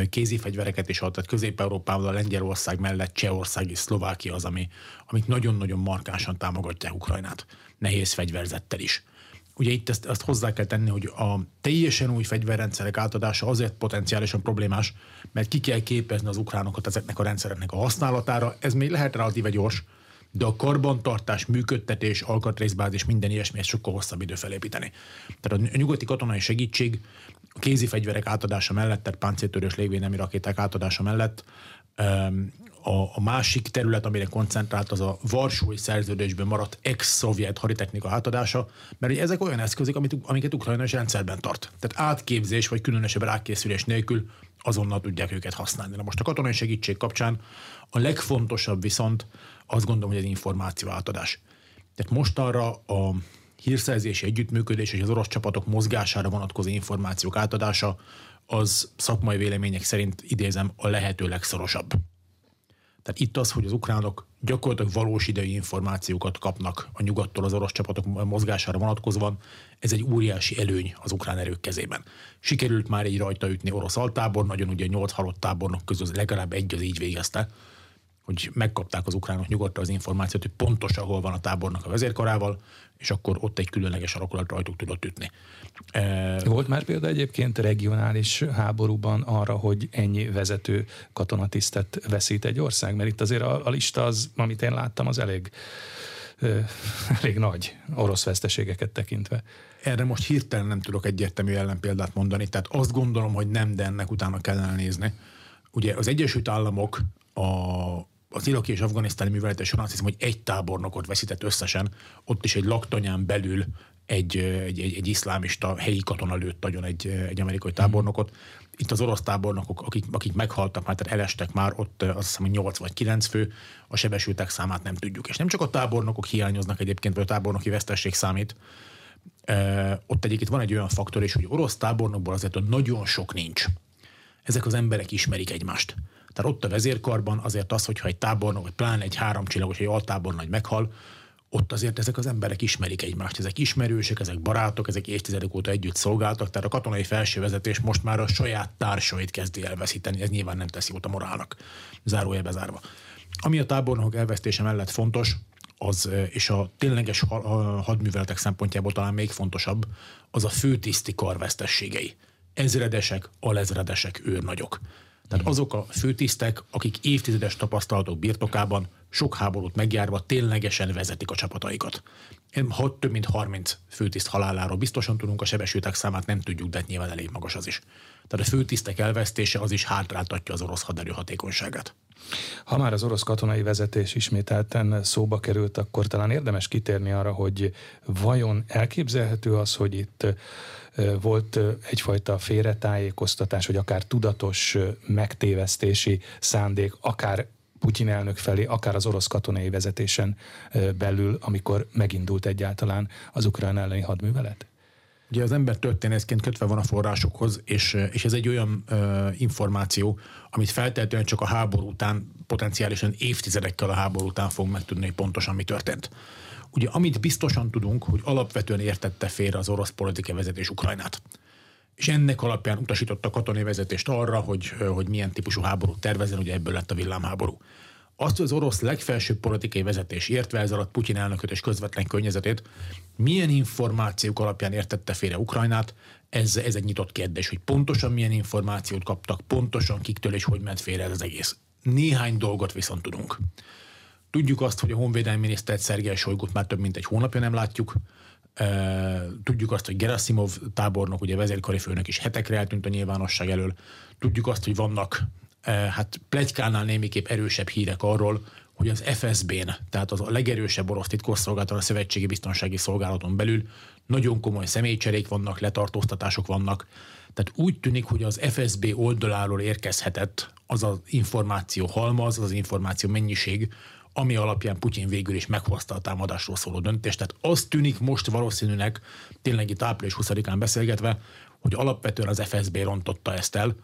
kézi fegyvereket is ad, tehát Közép-Európában a Lengyelország mellett Csehország és Szlovákia az, ami, amik nagyon-nagyon markánsan támogatják Ukrajnát, nehéz fegyverzettel is. Ugye itt ezt, ezt hozzá kell tenni, hogy a teljesen új fegyverrendszerek átadása azért potenciálisan problémás, mert ki kell képezni az ukránokat ezeknek a rendszereknek a használatára. Ez még lehet relatíve gyors, de a karbantartás, működtetés, alkatrészbázis, minden ilyesmi, sokkal hosszabb idő felépíteni. Tehát a nyugati katonai segítség a kézi fegyverek átadása mellett, tehát páncéltörős légvédelmi rakéták átadása mellett a, a másik terület, amire koncentrált, az a Varsói szerződésben maradt ex-szovjet haditechnika átadása, mert ezek olyan eszközök, amit, amiket Ukrajna is rendszerben tart. Tehát átképzés vagy különösebb rákészülés nélkül azonnal tudják őket használni. Na most a katonai segítség kapcsán a legfontosabb viszont azt gondolom, hogy az információ átadás. Tehát most arra a hírszerzési együttműködés és az orosz csapatok mozgására vonatkozó információk átadása az szakmai vélemények szerint idézem a lehető legszorosabb. Tehát itt az, hogy az ukránok gyakorlatilag valós idei információkat kapnak a nyugattól az orosz csapatok mozgására vonatkozóan, ez egy óriási előny az ukrán erők kezében. Sikerült már egy rajta ütni orosz altábor, nagyon ugye nyolc halott tábornok közül legalább egy az így végezte, hogy megkapták az ukránok nyugodtan az információt, hogy pontosan hol van a tábornak a vezérkarával, és akkor ott egy különleges alakulat rajtuk tudott ütni. Volt már példa egyébként regionális háborúban arra, hogy ennyi vezető katonatisztet veszít egy ország? Mert itt azért a, a lista az, amit én láttam, az elég, elég nagy orosz veszteségeket tekintve. Erre most hirtelen nem tudok egyértelmű ellenpéldát mondani, tehát azt gondolom, hogy nem, de ennek utána kellene nézni. Ugye az Egyesült Államok a, az iraki és afganisztáni művelete során azt hiszem, hogy egy tábornokot veszített összesen, ott is egy laktanyán belül egy, egy, egy, egy iszlámista helyi katona lőtt nagyon egy, egy amerikai tábornokot. Itt az orosz tábornokok, akik, akik meghaltak már, tehát elestek már, ott azt hiszem, hogy 8 vagy 9 fő, a sebesültek számát nem tudjuk. És nem csak a tábornokok hiányoznak egyébként, vagy a tábornoki vesztesség számít, ott egyébként van egy olyan faktor is, hogy orosz tábornokból azért nagyon sok nincs. Ezek az emberek ismerik egymást. Tehát ott a vezérkarban azért az, hogyha egy tábornok, vagy pláne egy háromcsillagos, egy altábornagy meghal, ott azért ezek az emberek ismerik egymást, ezek ismerősek, ezek barátok, ezek évtizedek óta együtt szolgáltak, tehát a katonai felsővezetés most már a saját társait kezdi elveszíteni, ez nyilván nem teszi jót a morálnak, zárója bezárva. Ami a tábornokok elvesztése mellett fontos, az, és a tényleges hadműveletek szempontjából talán még fontosabb, az a főtiszti karvesztességei. Ezredesek, alezredesek, őrnagyok. Tehát azok a főtisztek, akik évtizedes tapasztalatok birtokában, sok háborút megjárva ténylegesen vezetik a csapataikat. Több mint 30 főtiszt haláláról biztosan tudunk, a sebesültek számát nem tudjuk, de hát nyilván elég magas az is. Tehát a főtisztek elvesztése az is hátráltatja az orosz haderő hatékonyságát. Ha már az orosz katonai vezetés ismételten szóba került, akkor talán érdemes kitérni arra, hogy vajon elképzelhető az, hogy itt volt egyfajta félretájékoztatás, vagy akár tudatos megtévesztési szándék, akár Putyin elnök felé, akár az orosz katonai vezetésen belül, amikor megindult egyáltalán az ukrán elleni hadművelet? Ugye az ember történészként kötve van a forrásokhoz, és, és ez egy olyan ö, információ, amit feltétlenül csak a háború után, potenciálisan évtizedekkel a háború után fog megtudni, hogy pontosan mi történt. Ugye amit biztosan tudunk, hogy alapvetően értette félre az orosz politikai vezetés Ukrajnát. És ennek alapján utasította a katonai vezetést arra, hogy, hogy milyen típusú háborút tervezzen, ugye ebből lett a villámháború. azt, hogy az orosz legfelsőbb politikai vezetés, értve ez alatt Putyin elnököt és közvetlen környezetét, milyen információk alapján értette félre Ukrajnát, ez, ez egy nyitott kérdés, hogy pontosan milyen információt kaptak, pontosan kiktől és hogy ment félre ez az egész. Néhány dolgot viszont tudunk. Tudjuk azt, hogy a honvédelmi minisztert Szergei Sojgut már több mint egy hónapja nem látjuk. Tudjuk azt, hogy Gerasimov tábornok, ugye vezérkari főnök is hetekre eltűnt a nyilvánosság elől. Tudjuk azt, hogy vannak hát plegykánál némiképp erősebb hírek arról, hogy az FSB-n, tehát az a legerősebb orosz titkosszolgálaton, a Szövetségi Biztonsági Szolgálaton belül nagyon komoly személycserék vannak, letartóztatások vannak. Tehát úgy tűnik, hogy az FSB oldaláról érkezhetett az az információ halmaz, az az információ mennyiség, ami alapján Putyin végül is meghozta a támadásról szóló döntést. Tehát az tűnik most valószínűleg, tényleg itt április 20-án beszélgetve, hogy alapvetően az FSB rontotta ezt el,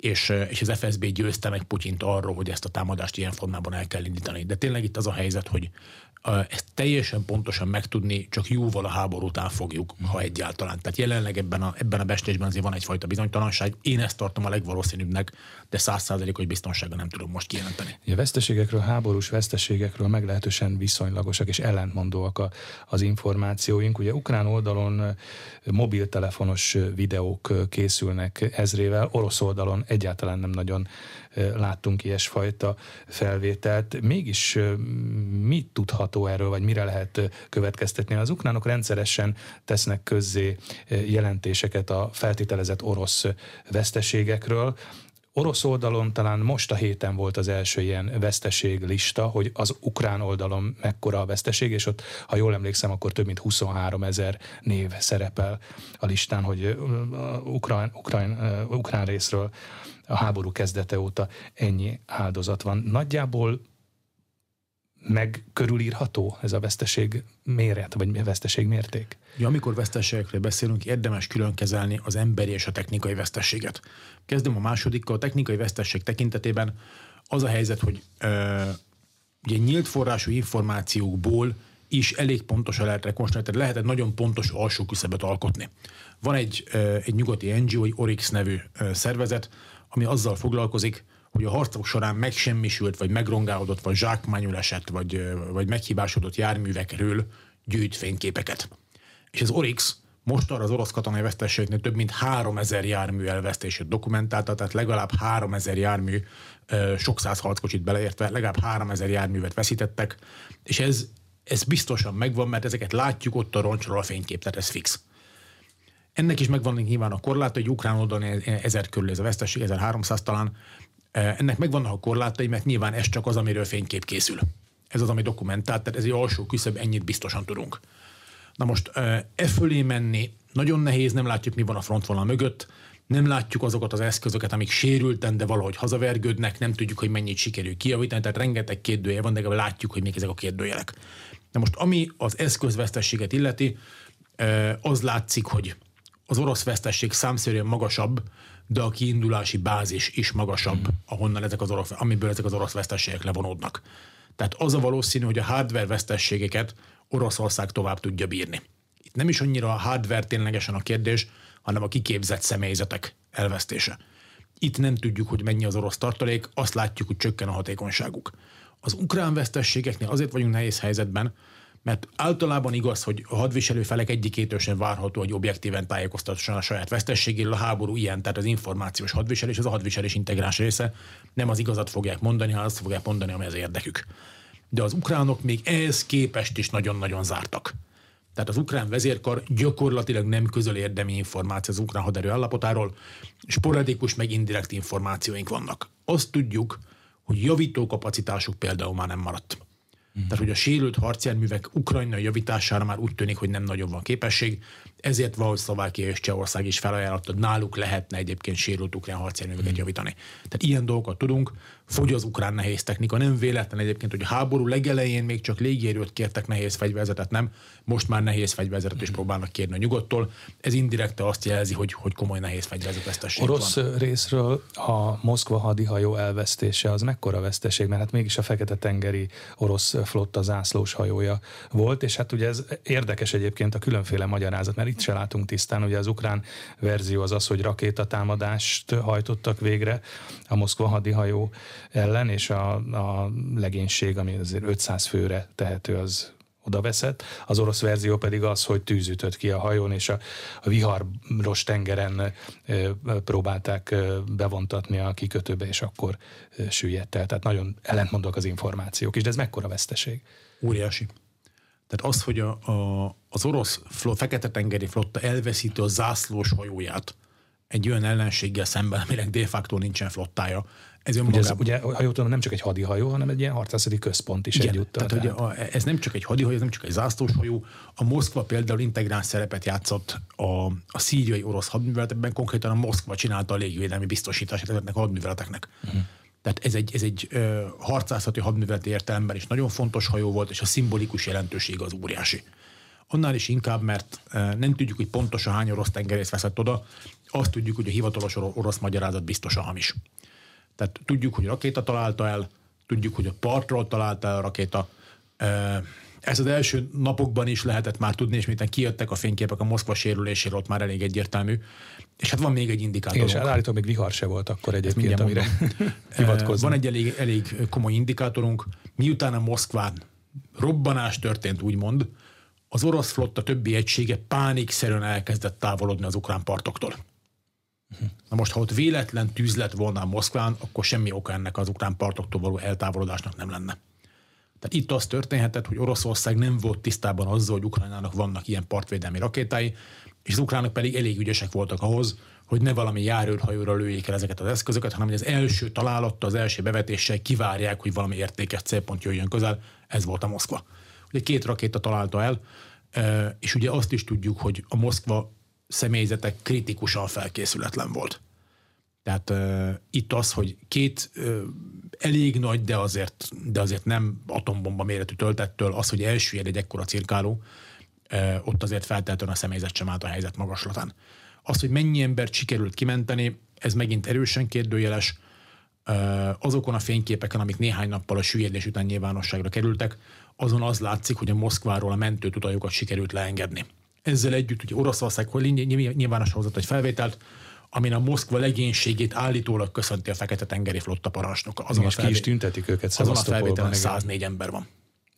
és, és az FSB győzte meg Putyint arról, hogy ezt a támadást ilyen formában el kell indítani. De tényleg itt az a helyzet, hogy ezt teljesen pontosan megtudni csak jóval a háború után fogjuk, ha egyáltalán. Tehát jelenleg ebben a, ebben a bestésben azért van egyfajta bizonytalanság. Én ezt tartom a legvalószínűbbnek, de százszázalékos biztonsága nem tudom most kijelenteni. A veszteségekről, háborús veszteségekről meglehetősen viszonylagosak és ellentmondóak a, az információink. Ugye ukrán oldalon mobiltelefonos videók készülnek ezrével, orosz oldalon egyáltalán nem nagyon láttunk ilyesfajta felvételt. Mégis mit tudható erről, vagy mire lehet következtetni? Az ukránok rendszeresen tesznek közzé jelentéseket a feltételezett orosz veszteségekről, Orosz oldalon talán most a héten volt az első ilyen veszteség lista, hogy az ukrán oldalon mekkora a veszteség, és ott, ha jól emlékszem, akkor több mint 23 ezer név szerepel a listán, hogy ukrán, ukrán, ukrán részről a háború kezdete óta ennyi áldozat van. Nagyjából meg körülírható ez a veszteség méret, vagy veszteség mérték? Ja, amikor veszteségekről beszélünk, érdemes külön kezelni az emberi és a technikai veszteséget. Kezdem a másodikkal. A technikai veszteség tekintetében az a helyzet, hogy ö, ugye nyílt forrású információkból is elég pontosan lehet rekonstruálni, tehát lehet egy nagyon pontos alsó küszöböt alkotni. Van egy, egy nyugati NGO, egy Orix nevű szervezet, ami azzal foglalkozik, hogy a harcok során megsemmisült, vagy megrongálódott, vagy zsákmányul esett, vagy, vagy meghibásodott járművekről gyűjt fényképeket. És az Orix most arra az orosz katonai veszteségnél több mint 3000 jármű elvesztését dokumentálta, tehát legalább 3000 jármű, sok száz harckocsit beleértve, legalább 3000 járművet veszítettek, és ez, ez biztosan megvan, mert ezeket látjuk ott a roncsról a fénykép, tehát ez fix. Ennek is megvan nyilván a korlát, hogy ukrán oldalon ezer körül ez a veszteség, 1300 talán. Ennek megvannak a korlátai, mert nyilván ez csak az, amiről fénykép készül. Ez az, ami dokumentált, tehát ez egy alsó küszöb, ennyit biztosan tudunk. Na most e fölé menni nagyon nehéz, nem látjuk, mi van a frontvonal mögött, nem látjuk azokat az eszközöket, amik sérülten, de valahogy hazavergődnek, nem tudjuk, hogy mennyit sikerül kijavítani, tehát rengeteg kérdője van, de látjuk, hogy még ezek a kérdőjelek. Na most, ami az eszközvesztességet illeti, az látszik, hogy az orosz vesztesség számszerűen magasabb, de a kiindulási bázis is magasabb, mm. ahonnan ezek az orosz, amiből ezek az orosz vesztességek levonódnak. Tehát az a valószínű, hogy a hardware vesztességeket Oroszország tovább tudja bírni. Itt nem is annyira a hardware ténylegesen a kérdés, hanem a kiképzett személyzetek elvesztése. Itt nem tudjuk, hogy mennyi az orosz tartalék, azt látjuk, hogy csökken a hatékonyságuk. Az ukrán vesztességeknél azért vagyunk nehéz helyzetben, mert általában igaz, hogy a hadviselő felek egyikétől sem várható, hogy objektíven tájékoztasson a saját vesztességéről. A háború ilyen, tehát az információs hadviselés, az a hadviselés integráns része. Nem az igazat fogják mondani, hanem azt fogják mondani, ami az érdekük. De az ukránok még ehhez képest is nagyon-nagyon zártak. Tehát az ukrán vezérkar gyakorlatilag nem közöl érdemi információ az ukrán haderő állapotáról, sporadikus meg indirekt információink vannak. Azt tudjuk, hogy javító kapacitásuk például már nem maradt. Tehát, hogy a sérült harcjárművek ukrajnai javítására már úgy tűnik, hogy nem nagyon van képesség, ezért valahogy Szlovákia és Csehország is felajánlotta, hogy náluk lehetne egyébként sérült ukrán harcjárműveket uh-huh. javítani. Tehát ilyen dolgokat tudunk, fogy az ukrán nehéz technika, nem véletlen egyébként, hogy a háború legelején még csak légierőt kértek nehéz fegyverzetet, nem, most már nehéz fegyverzetet is próbálnak kérni a nyugodtól. Ez indirekte azt jelzi, hogy, hogy komoly nehéz fegyverzet veszteség Orosz van. részről a Moszkva hadihajó elvesztése az mekkora veszteség, mert hát mégis a Fekete-tengeri orosz flotta zászlós hajója volt, és hát ugye ez érdekes egyébként a különféle magyarázat, mert mit se látunk tisztán. Ugye az ukrán verzió az az, hogy rakétatámadást hajtottak végre a Moszkva hadihajó ellen, és a, a legénység, ami azért 500 főre tehető, az oda veszett. Az orosz verzió pedig az, hogy tűz ki a hajón, és a, a viharos tengeren e, próbálták e, bevontatni a kikötőbe, és akkor e, süllyedt el. Tehát nagyon ellentmondok az információk is, de ez mekkora veszteség? Óriási. Tehát az, hogy a, a, az orosz fekete-tengeri flotta elveszíti a zászlós hajóját egy olyan ellenséggel szemben, aminek de facto nincsen flottája, ez ugye, ez, ugye, ha jól tudom, nem csak egy hadihajó, hanem egy ilyen harcászati központ is Igen, egyúttal. Tehát, tehát. Ugye, a, ez nem csak egy hadihajó, ez nem csak egy zászlós hajó. A Moszkva például integráns szerepet játszott a, a szíriai orosz hadműveletekben, konkrétan a Moszkva csinálta a légvédelmi biztosítását ezeknek a hadműveleteknek. Uh-huh. Tehát ez egy, ez egy ö, harcászati hadműveleti értelemben is nagyon fontos hajó volt, és a szimbolikus jelentőség az óriási. Annál is inkább, mert ö, nem tudjuk, hogy pontosan hány orosz tengerész veszett oda, azt tudjuk, hogy a hivatalos orosz magyarázat biztosan hamis. Tehát tudjuk, hogy rakéta találta el, tudjuk, hogy a partról találta el a rakéta. Ez az első napokban is lehetett már tudni, és miután kijöttek a fényképek a Moszkva sérüléséről, ott már elég egyértelmű. És hát van még egy indikátor. És állítólag még vihar se volt akkor egyébként, amire hivatkozni. Van egy elég, elég komoly indikátorunk. Miután a Moszkván robbanás történt, úgymond, az orosz flotta többi egysége pánikszerűen elkezdett távolodni az ukrán partoktól. Na most, ha ott véletlen tűz lett volna a Moszkván, akkor semmi oka ennek az ukrán partoktól való eltávolodásnak nem lenne. Tehát itt az történhetett, hogy Oroszország nem volt tisztában azzal, hogy Ukrajnának vannak ilyen partvédelmi rakétái, és az ukránok pedig elég ügyesek voltak ahhoz, hogy ne valami járőrhajóra lőjék el ezeket az eszközöket, hanem hogy az első találatta, az első bevetéssel kivárják, hogy valami értékes célpont jöjjön közel. Ez volt a Moszkva. Ugye két rakéta találta el, és ugye azt is tudjuk, hogy a Moszkva személyzete kritikusan felkészületlen volt. Tehát uh, itt az, hogy két uh, elég nagy, de azért, de azért nem atombomba méretű töltettől, az, hogy elsüllyed egy ekkora cirkáló, uh, ott azért feltétlenül a személyzet sem állt a helyzet magaslatán. Az, hogy mennyi embert sikerült kimenteni, ez megint erősen kérdőjeles. Uh, azokon a fényképeken, amik néhány nappal a süllyedés után nyilvánosságra kerültek, azon az látszik, hogy a Moszkváról a mentőtutajokat sikerült leengedni. Ezzel együtt ugye Oroszország nyilvánosra hozott egy felvételt, amin a Moszkva legénységét állítólag köszönti a Fekete-tengeri flotta parancsnoka. Azon, a felvé... ki is tüntetik őket azon a felvételen 104 ember van.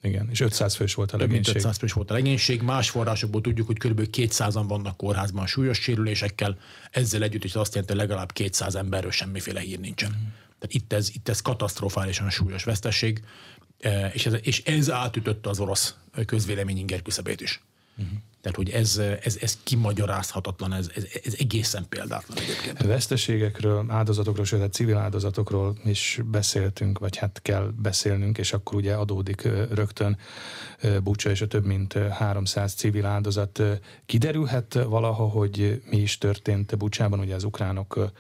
Igen, és 500 fős volt a legénység. 500 fős volt a legénység. Más forrásokból tudjuk, hogy kb. 200-an vannak kórházban súlyos sérülésekkel. Ezzel együtt is azt jelenti, hogy legalább 200 emberről semmiféle hír nincsen. Mm. Tehát itt ez, itt ez katasztrofálisan súlyos vesztesség, e, és ez, és ez átütötte az orosz közvélemény inger küszöbét is. Uh-huh. Tehát, hogy ez, ez, ez kimagyarázhatatlan, ez, ez, ez egészen példátlan egyébként. Veszteségekről, áldozatokról, sőt, hát civil áldozatokról is beszéltünk, vagy hát kell beszélnünk, és akkor ugye adódik rögtön Bucsa és a több mint 300 civil áldozat. Kiderülhet valaha, hogy mi is történt Bucsában, ugye az ukránok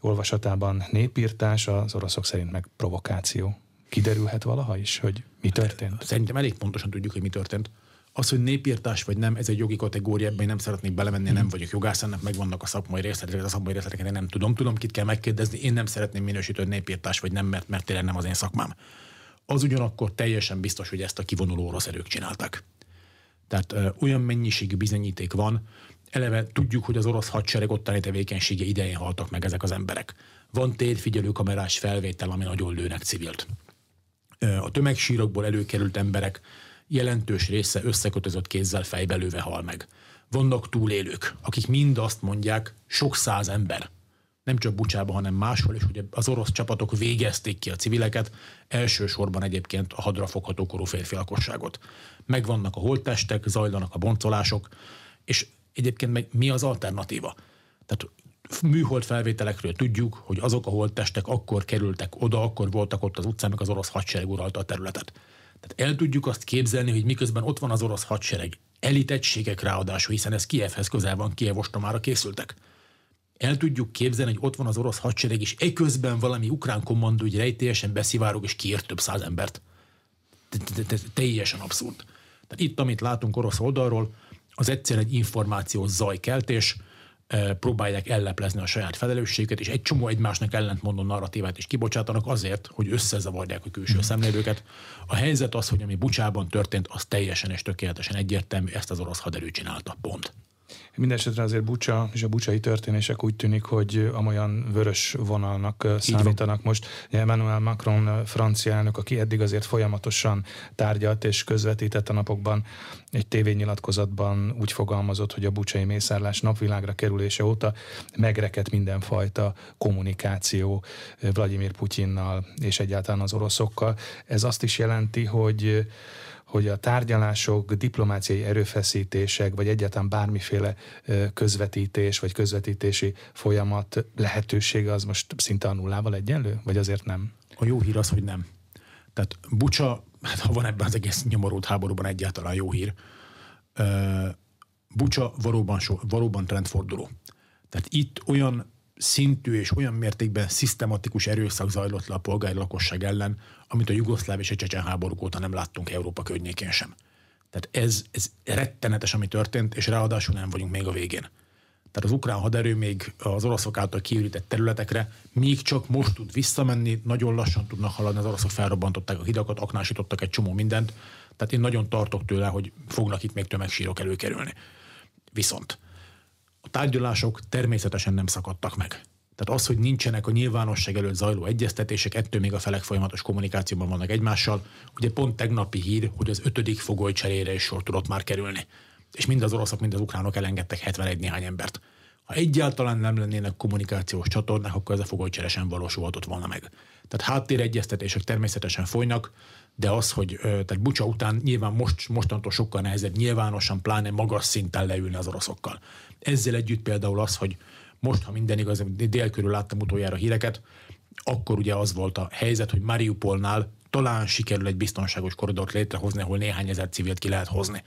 olvasatában népírtás, az oroszok szerint meg provokáció. Kiderülhet valaha is, hogy mi történt? Szerintem elég pontosan tudjuk, hogy mi történt. Az, hogy népírtás vagy nem, ez egy jogi kategória, ebben nem szeretnék belemenni, nem hmm. vagyok jogász, ennek megvannak a szakmai részletek, a szakmai részleteket én nem tudom. Tudom, kit kell megkérdezni, én nem szeretném minősíteni népírtás vagy nem, mert, mert tényleg nem az én szakmám. Az ugyanakkor teljesen biztos, hogy ezt a kivonuló orosz erők csinálták. Tehát ö, olyan mennyiségű bizonyíték van, eleve tudjuk, hogy az orosz hadsereg ottani tevékenysége idején haltak meg ezek az emberek. Van térfigyelő kamerás felvétel, ami nagyon lőnek civilt. A tömegsírokból előkerült emberek jelentős része összekötözött kézzel fejbelőve hal meg. Vannak túlélők, akik mind azt mondják, sok száz ember, nem csak Bucsában, hanem máshol is, hogy az orosz csapatok végezték ki a civileket, elsősorban egyébként a hadrafogható korú férfi lakosságot. Megvannak a holttestek, zajlanak a boncolások, és egyébként meg mi az alternatíva? Tehát műhold felvételekről tudjuk, hogy azok a holttestek akkor kerültek oda, akkor voltak ott az utcán, meg az orosz hadsereg uralta a területet. Tehát el tudjuk azt képzelni, hogy miközben ott van az orosz hadsereg, elitegységek ráadásul, hiszen ez Kievhez közel van, Kiev ostomára készültek. El tudjuk képzelni, hogy ott van az orosz hadsereg, és eközben valami ukrán kommandó egy rejtélyesen beszivárog, és kiért több száz embert. Teljesen abszurd. Tehát itt, amit látunk orosz oldalról, az egyszer egy információs zajkeltés, próbálják elleplezni a saját felelősséget, és egy csomó egymásnak ellentmondó narratívát is kibocsátanak azért, hogy összezavarják a külső mm. szemlélőket. A helyzet az, hogy ami Bucsában történt, az teljesen és tökéletesen egyértelmű, ezt az orosz haderő csinálta. Pont. Mindenesetre azért Bucsa és a bucsai történések úgy tűnik, hogy amolyan vörös vonalnak számítanak most. Emmanuel Macron, francia elnök, aki eddig azért folyamatosan tárgyalt és közvetített a napokban, egy tévényilatkozatban úgy fogalmazott, hogy a bucsai mészárlás napvilágra kerülése óta megrekedt mindenfajta kommunikáció Vladimir Putyinnal és egyáltalán az oroszokkal. Ez azt is jelenti, hogy hogy a tárgyalások, diplomáciai erőfeszítések, vagy egyáltalán bármiféle közvetítés, vagy közvetítési folyamat lehetősége az most szinte a nullával egyenlő, vagy azért nem? A jó hír az, hogy nem. Tehát Bucsa, hát ha van ebben az egész nyomorult háborúban egyáltalán jó hír, Bucsa valóban, so, valóban trendforduló. Tehát itt olyan szintű és olyan mértékben szisztematikus erőszak zajlott le a polgári lakosság ellen, amit a jugoszláv és a csecsen háborúk óta nem láttunk Európa környékén sem. Tehát ez, ez rettenetes, ami történt, és ráadásul nem vagyunk még a végén. Tehát az ukrán haderő még az oroszok által kiürített területekre még csak most tud visszamenni, nagyon lassan tudnak haladni, az oroszok felrobbantották a hidakat, aknásítottak egy csomó mindent, tehát én nagyon tartok tőle, hogy fognak itt még tömegsírok előkerülni. Viszont a tárgyalások természetesen nem szakadtak meg. Tehát az, hogy nincsenek a nyilvánosság előtt zajló egyeztetések, ettől még a felek folyamatos kommunikációban vannak egymással. Ugye pont tegnapi hír, hogy az ötödik fogoly cserére is sor tudott már kerülni. És mind az oroszok, mind az ukránok elengedtek 71 néhány embert. Ha egyáltalán nem lennének kommunikációs csatornák, akkor ez a fogolycsere sem valósulhatott volna meg. Tehát háttéregyeztetések természetesen folynak, de az, hogy tehát Bucsa után nyilván most, mostantól sokkal nehezebb nyilvánosan, pláne magas szinten leülni az oroszokkal. Ezzel együtt például az, hogy most, ha minden igaz, dél körül láttam utoljára híreket, akkor ugye az volt a helyzet, hogy Mariupolnál talán sikerül egy biztonságos koridort létrehozni, ahol néhány ezer civilt ki lehet hozni.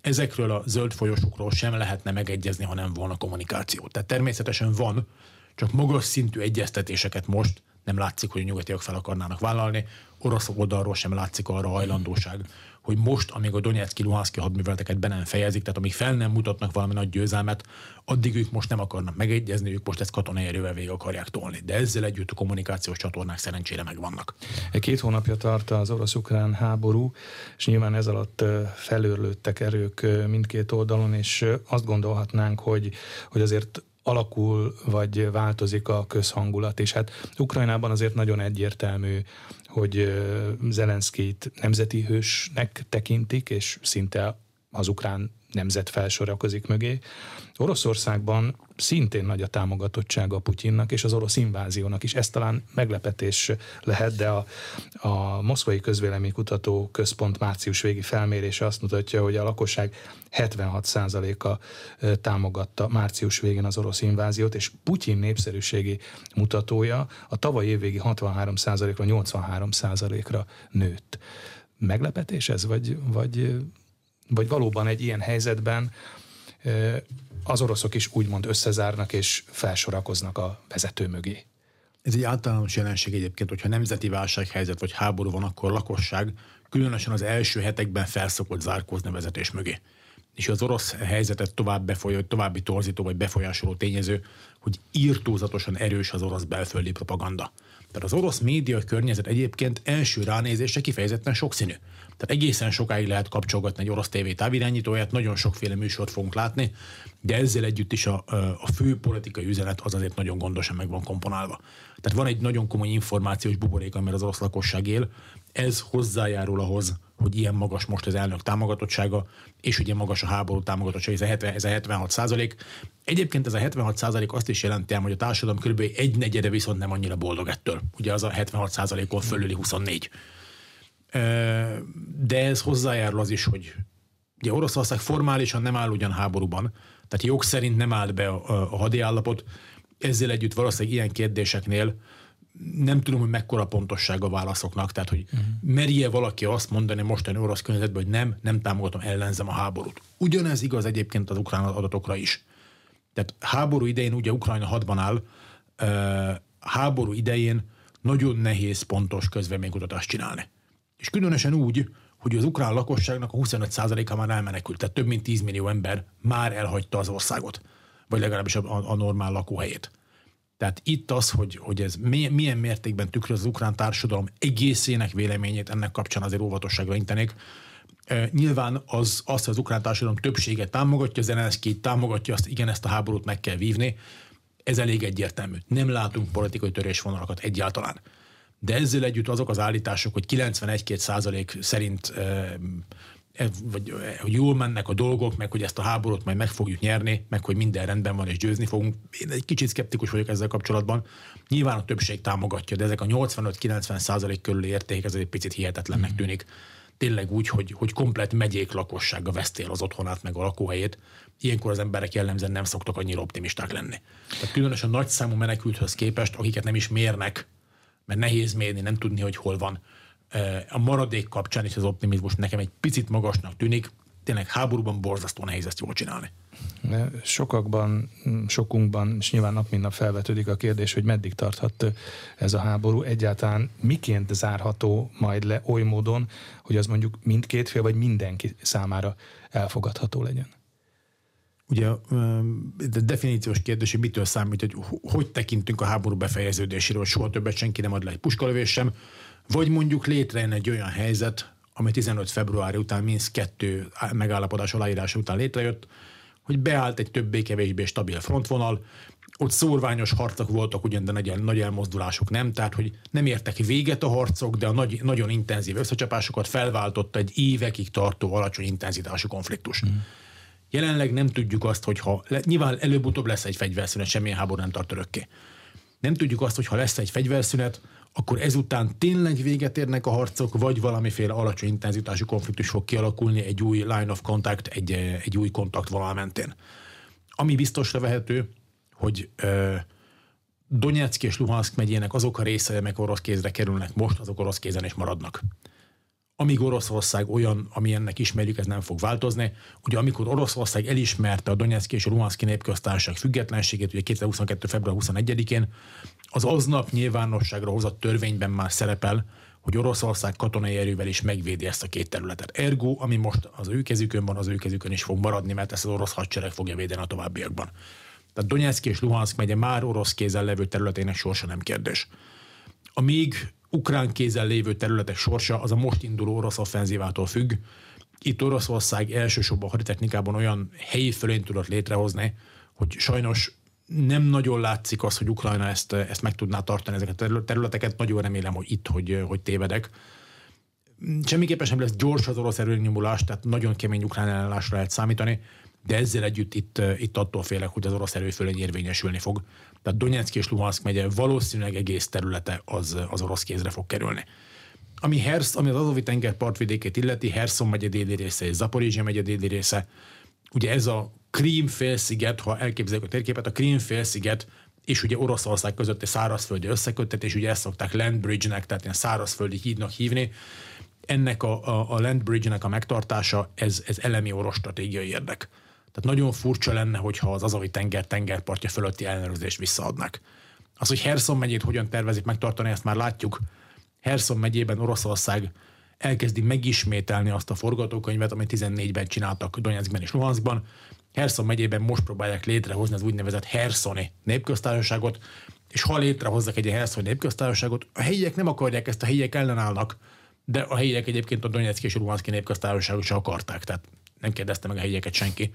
Ezekről a zöld folyosókról sem lehetne megegyezni, ha nem volna kommunikáció. Tehát természetesen van, csak magas szintű egyeztetéseket most nem látszik, hogy a nyugatiak fel akarnának vállalni. Orosz oldalról sem látszik arra hajlandóság, hogy most, amíg a Donetszki, Luhanszki hadműveleteket be nem fejezik, tehát amíg fel nem mutatnak valami nagy győzelmet, addig ők most nem akarnak megegyezni, ők most ezt katonai erővel végig akarják tolni. De ezzel együtt a kommunikációs csatornák szerencsére megvannak. Két hónapja tart az orosz-ukrán háború, és nyilván ez alatt felőrlődtek erők mindkét oldalon, és azt gondolhatnánk, hogy, hogy azért alakul, vagy változik a közhangulat. És hát Ukrajnában azért nagyon egyértelmű, hogy Zelenszkit nemzeti hősnek tekintik, és szinte az ukrán nemzet felsorakozik mögé. Oroszországban szintén nagy a támogatottsága Putyinnak és az orosz inváziónak is. Ez talán meglepetés lehet, de a, a Moszkvai Közvéleménykutató Központ március végi felmérése azt mutatja, hogy a lakosság 76%-a támogatta március végén az orosz inváziót, és Putyin népszerűségi mutatója a tavaly évvégi 63%-ra 83%-ra nőtt. Meglepetés ez, vagy, vagy, vagy valóban egy ilyen helyzetben az oroszok is úgymond összezárnak és felsorakoznak a vezető mögé. Ez egy általános jelenség egyébként, hogyha nemzeti válsághelyzet vagy háború van, akkor a lakosság különösen az első hetekben felszokott zárkózni a vezetés mögé. És az orosz helyzetet tovább befolyó, további torzító vagy befolyásoló tényező, hogy írtózatosan erős az orosz belföldi propaganda. Tehát az orosz média környezet egyébként első ránézésre kifejezetten sokszínű. Tehát egészen sokáig lehet kapcsolgatni egy orosz tévé távirányítóját, nagyon sokféle műsort fogunk látni, de ezzel együtt is a, a fő politikai üzenet az azért nagyon gondosan meg van komponálva. Tehát van egy nagyon komoly információs buborék, amivel az orosz lakosság él, ez hozzájárul ahhoz, hogy ilyen magas most az elnök támogatottsága, és ugye magas a háború támogatottsága, ez a, 70, ez a 76 százalék. Egyébként ez a 76 százalék azt is jelenti, hogy a társadalom kb. egy negyede viszont nem annyira boldog ettől. Ugye az a 76 százalékon fölüli 24. De ez hozzájárul az is, hogy ugye Oroszország formálisan nem áll ugyan háborúban, tehát jog szerint nem állt be a, a hadiállapot, ezzel együtt valószínűleg ilyen kérdéseknél nem tudom, hogy mekkora pontosság a válaszoknak, tehát hogy uh-huh. merje valaki azt mondani mostani orosz környezetben, hogy nem, nem támogatom, ellenzem a háborút. Ugyanez igaz egyébként az ukrán adatokra is. Tehát háború idején ugye Ukrajna hadban áll, háború idején nagyon nehéz pontos közvéleménykutatást csinálni. És különösen úgy, hogy az ukrán lakosságnak a 25%-a már elmenekült, tehát több mint 10 millió ember már elhagyta az országot, vagy legalábbis a, a normál lakóhelyét. Tehát itt az, hogy, hogy ez milyen, mértékben tükröz az ukrán társadalom egészének véleményét, ennek kapcsán azért óvatosságra intenék. Nyilván az, azt, hogy az ukrán társadalom többsége támogatja, Zelenszky támogatja azt, igen, ezt a háborút meg kell vívni, ez elég egyértelmű. Nem látunk politikai törésvonalakat egyáltalán. De ezzel együtt azok az állítások, hogy 91-2 százalék szerint e, vagy hogy jól mennek a dolgok, meg hogy ezt a háborút majd meg fogjuk nyerni, meg hogy minden rendben van és győzni fogunk. Én egy kicsit szkeptikus vagyok ezzel kapcsolatban. Nyilván a többség támogatja, de ezek a 85-90 százalék körüli érték, ez egy picit hihetetlennek tűnik. Tényleg úgy, hogy, hogy komplet megyék lakossága veszti el az otthonát, meg a lakóhelyét. Ilyenkor az emberek jellemzően nem szoktak annyira optimisták lenni. Tehát különösen nagy számú menekülthöz képest, akiket nem is mérnek, mert nehéz mérni, nem tudni, hogy hol van a maradék kapcsán is az optimizmus nekem egy picit magasnak tűnik, tényleg háborúban borzasztó nehéz ezt jól csinálni. Sokakban, sokunkban, és nyilván nap mint nap felvetődik a kérdés, hogy meddig tarthat ez a háború, egyáltalán miként zárható majd le oly módon, hogy az mondjuk mindkét fél, vagy mindenki számára elfogadható legyen. Ugye a definíciós kérdés, hogy mitől számít, hogy hogy tekintünk a háború befejeződéséről, soha többet senki nem ad le egy puskalövés sem, vagy mondjuk létrejön egy olyan helyzet, ami 15 február után Minsk 2 megállapodás aláírása után létrejött, hogy beállt egy többé-kevésbé stabil frontvonal, ott szórványos harcok voltak ugyan, de nagy, nagy elmozdulások nem, tehát hogy nem értek véget a harcok, de a nagy, nagyon intenzív összecsapásokat felváltotta egy évekig tartó alacsony intenzitású konfliktus. Mm. Jelenleg nem tudjuk azt, hogy ha, nyilván előbb-utóbb lesz egy fegyverszünet, semmilyen háború nem tart örökké. Nem tudjuk azt, hogy ha lesz egy fegyverszünet, akkor ezután tényleg véget érnek a harcok, vagy valamiféle alacsony intenzitású konfliktus fog kialakulni egy új line of contact, egy, egy új kontaktvonal mentén. Ami biztosra vehető, hogy ö, Donetsk és Luhansk megyének azok a részei, amelyek orosz kézre kerülnek most, azok orosz kézen is maradnak. Amíg Oroszország olyan, amilyennek ismerjük, ez nem fog változni. Ugye amikor Oroszország elismerte a Donetszki és a Luhanszki népköztársaság függetlenségét, ugye 2022. február 21-én, az aznap nyilvánosságra hozott törvényben már szerepel, hogy Oroszország katonai erővel is megvédi ezt a két területet. Ergo, ami most az ő kezükön van, az ő kezükön is fog maradni, mert ezt az orosz hadsereg fogja védeni a továbbiakban. Tehát Donetsk és Luhansk megye már orosz kézzel levő területének sorsa nem kérdés. A még ukrán kézzel lévő területek sorsa az a most induló orosz offenzívától függ. Itt Oroszország elsősorban haditechnikában olyan helyi fölényt tudott létrehozni, hogy sajnos nem nagyon látszik az, hogy Ukrajna ezt, ezt meg tudná tartani, ezeket a területeket. Nagyon remélem, hogy itt, hogy, hogy tévedek. Semmiképpen sem lesz gyors az orosz erőnyomulás, tehát nagyon kemény ukrán ellenállásra lehet számítani, de ezzel együtt itt, itt attól félek, hogy az orosz erőfölény érvényesülni fog. Tehát Donetsk és Luhansk megye valószínűleg egész területe az, az orosz kézre fog kerülni. Ami, Hersz, ami az Azovi tenger partvidékét illeti, Herson megye déli része és Zaporizsia megye déli része, ugye ez a Krím félsziget, ha elképzeljük a térképet, a Krím félsziget és ugye Oroszország közötti szárazföldi összeköttetés, ugye ezt szokták Land Bridge-nek, tehát ilyen szárazföldi hídnak hívni. Ennek a, a, a Land Bridge-nek a megtartása, ez, ez elemi orosz stratégiai érdek. Tehát nagyon furcsa lenne, hogyha az Azavi tenger tengerpartja fölötti ellenőrzést visszaadnak. Az, hogy Herson megyét hogyan tervezik megtartani, ezt már látjuk. Herson megyében Oroszország elkezdi megismételni azt a forgatókönyvet, amit 14-ben csináltak Donetskben és Luhanskban. Herson megyében most próbálják létrehozni az úgynevezett Hersoni népköztársaságot, és ha létrehozzak egy Herszoni népköztársaságot, a helyiek nem akarják ezt, a helyiek ellenállnak, de a helyiek egyébként a Donetszki és Luhanszki népköztársaságot se akarták, tehát nem kérdezte meg a helyieket senki.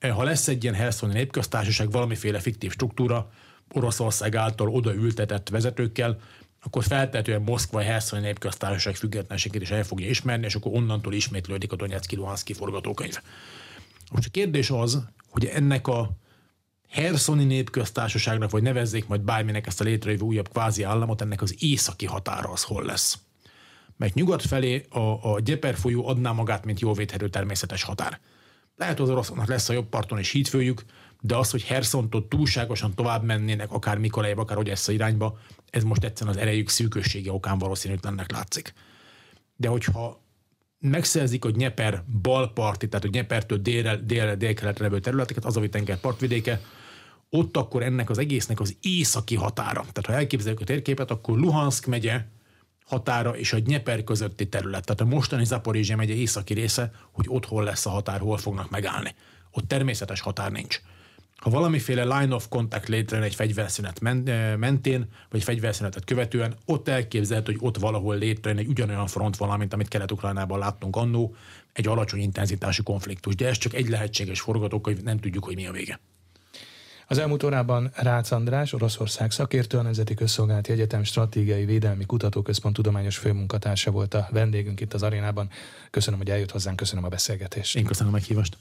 Ha lesz egy ilyen Herszoni népköztársaság, valamiféle fiktív struktúra, Oroszország által odaültetett vezetőkkel, akkor feltehetően Moszkva a Herszoni népköztársaság függetlenségét is el fogja ismerni, és akkor onnantól ismétlődik a Donetszki Luhanszki forgatókönyv. Most a kérdés az, hogy ennek a Herszoni népköztársaságnak, vagy nevezzék majd bárminek ezt a létrejövő újabb kvázi államot, ennek az északi határa az hol lesz. Mert nyugat felé a, a Gyeper folyó adná magát, mint jó védhető természetes határ. Lehet, hogy az oroszoknak lesz a jobb parton is hídfőjük, de az, hogy Hersontól túlságosan tovább mennének, akár Mikolajba, akár Odessa irányba, ez most egyszerűen az erejük szűkössége okán valószínűtlennek látszik. De hogyha megszerzik a Nyeper balparti, tehát a Nyepertől délre, délre, délkeletre levő területeket, az a tenger partvidéke, ott akkor ennek az egésznek az északi határa. Tehát ha elképzeljük a térképet, akkor Luhansk megye határa és a Nyeper közötti terület, tehát a mostani Zaporizsia megye északi része, hogy ott hol lesz a határ, hol fognak megállni. Ott természetes határ nincs. Ha valamiféle line of contact létrejön egy fegyverszünet mentén, vagy egy fegyverszünetet követően, ott elképzelhető, hogy ott valahol létrejön egy ugyanolyan front van, mint amit Kelet-Ukrajnában láttunk annó, egy alacsony intenzitású konfliktus. De ez csak egy lehetséges forgatókönyv, nem tudjuk, hogy mi a vége. Az elmúlt órában Rácz András, Oroszország szakértő, a Nemzeti Közszolgálati Egyetem Stratégiai Védelmi Kutatóközpont tudományos főmunkatársa volt a vendégünk itt az arénában. Köszönöm, hogy eljött hozzánk, köszönöm a beszélgetést. Én köszönöm a meghívást.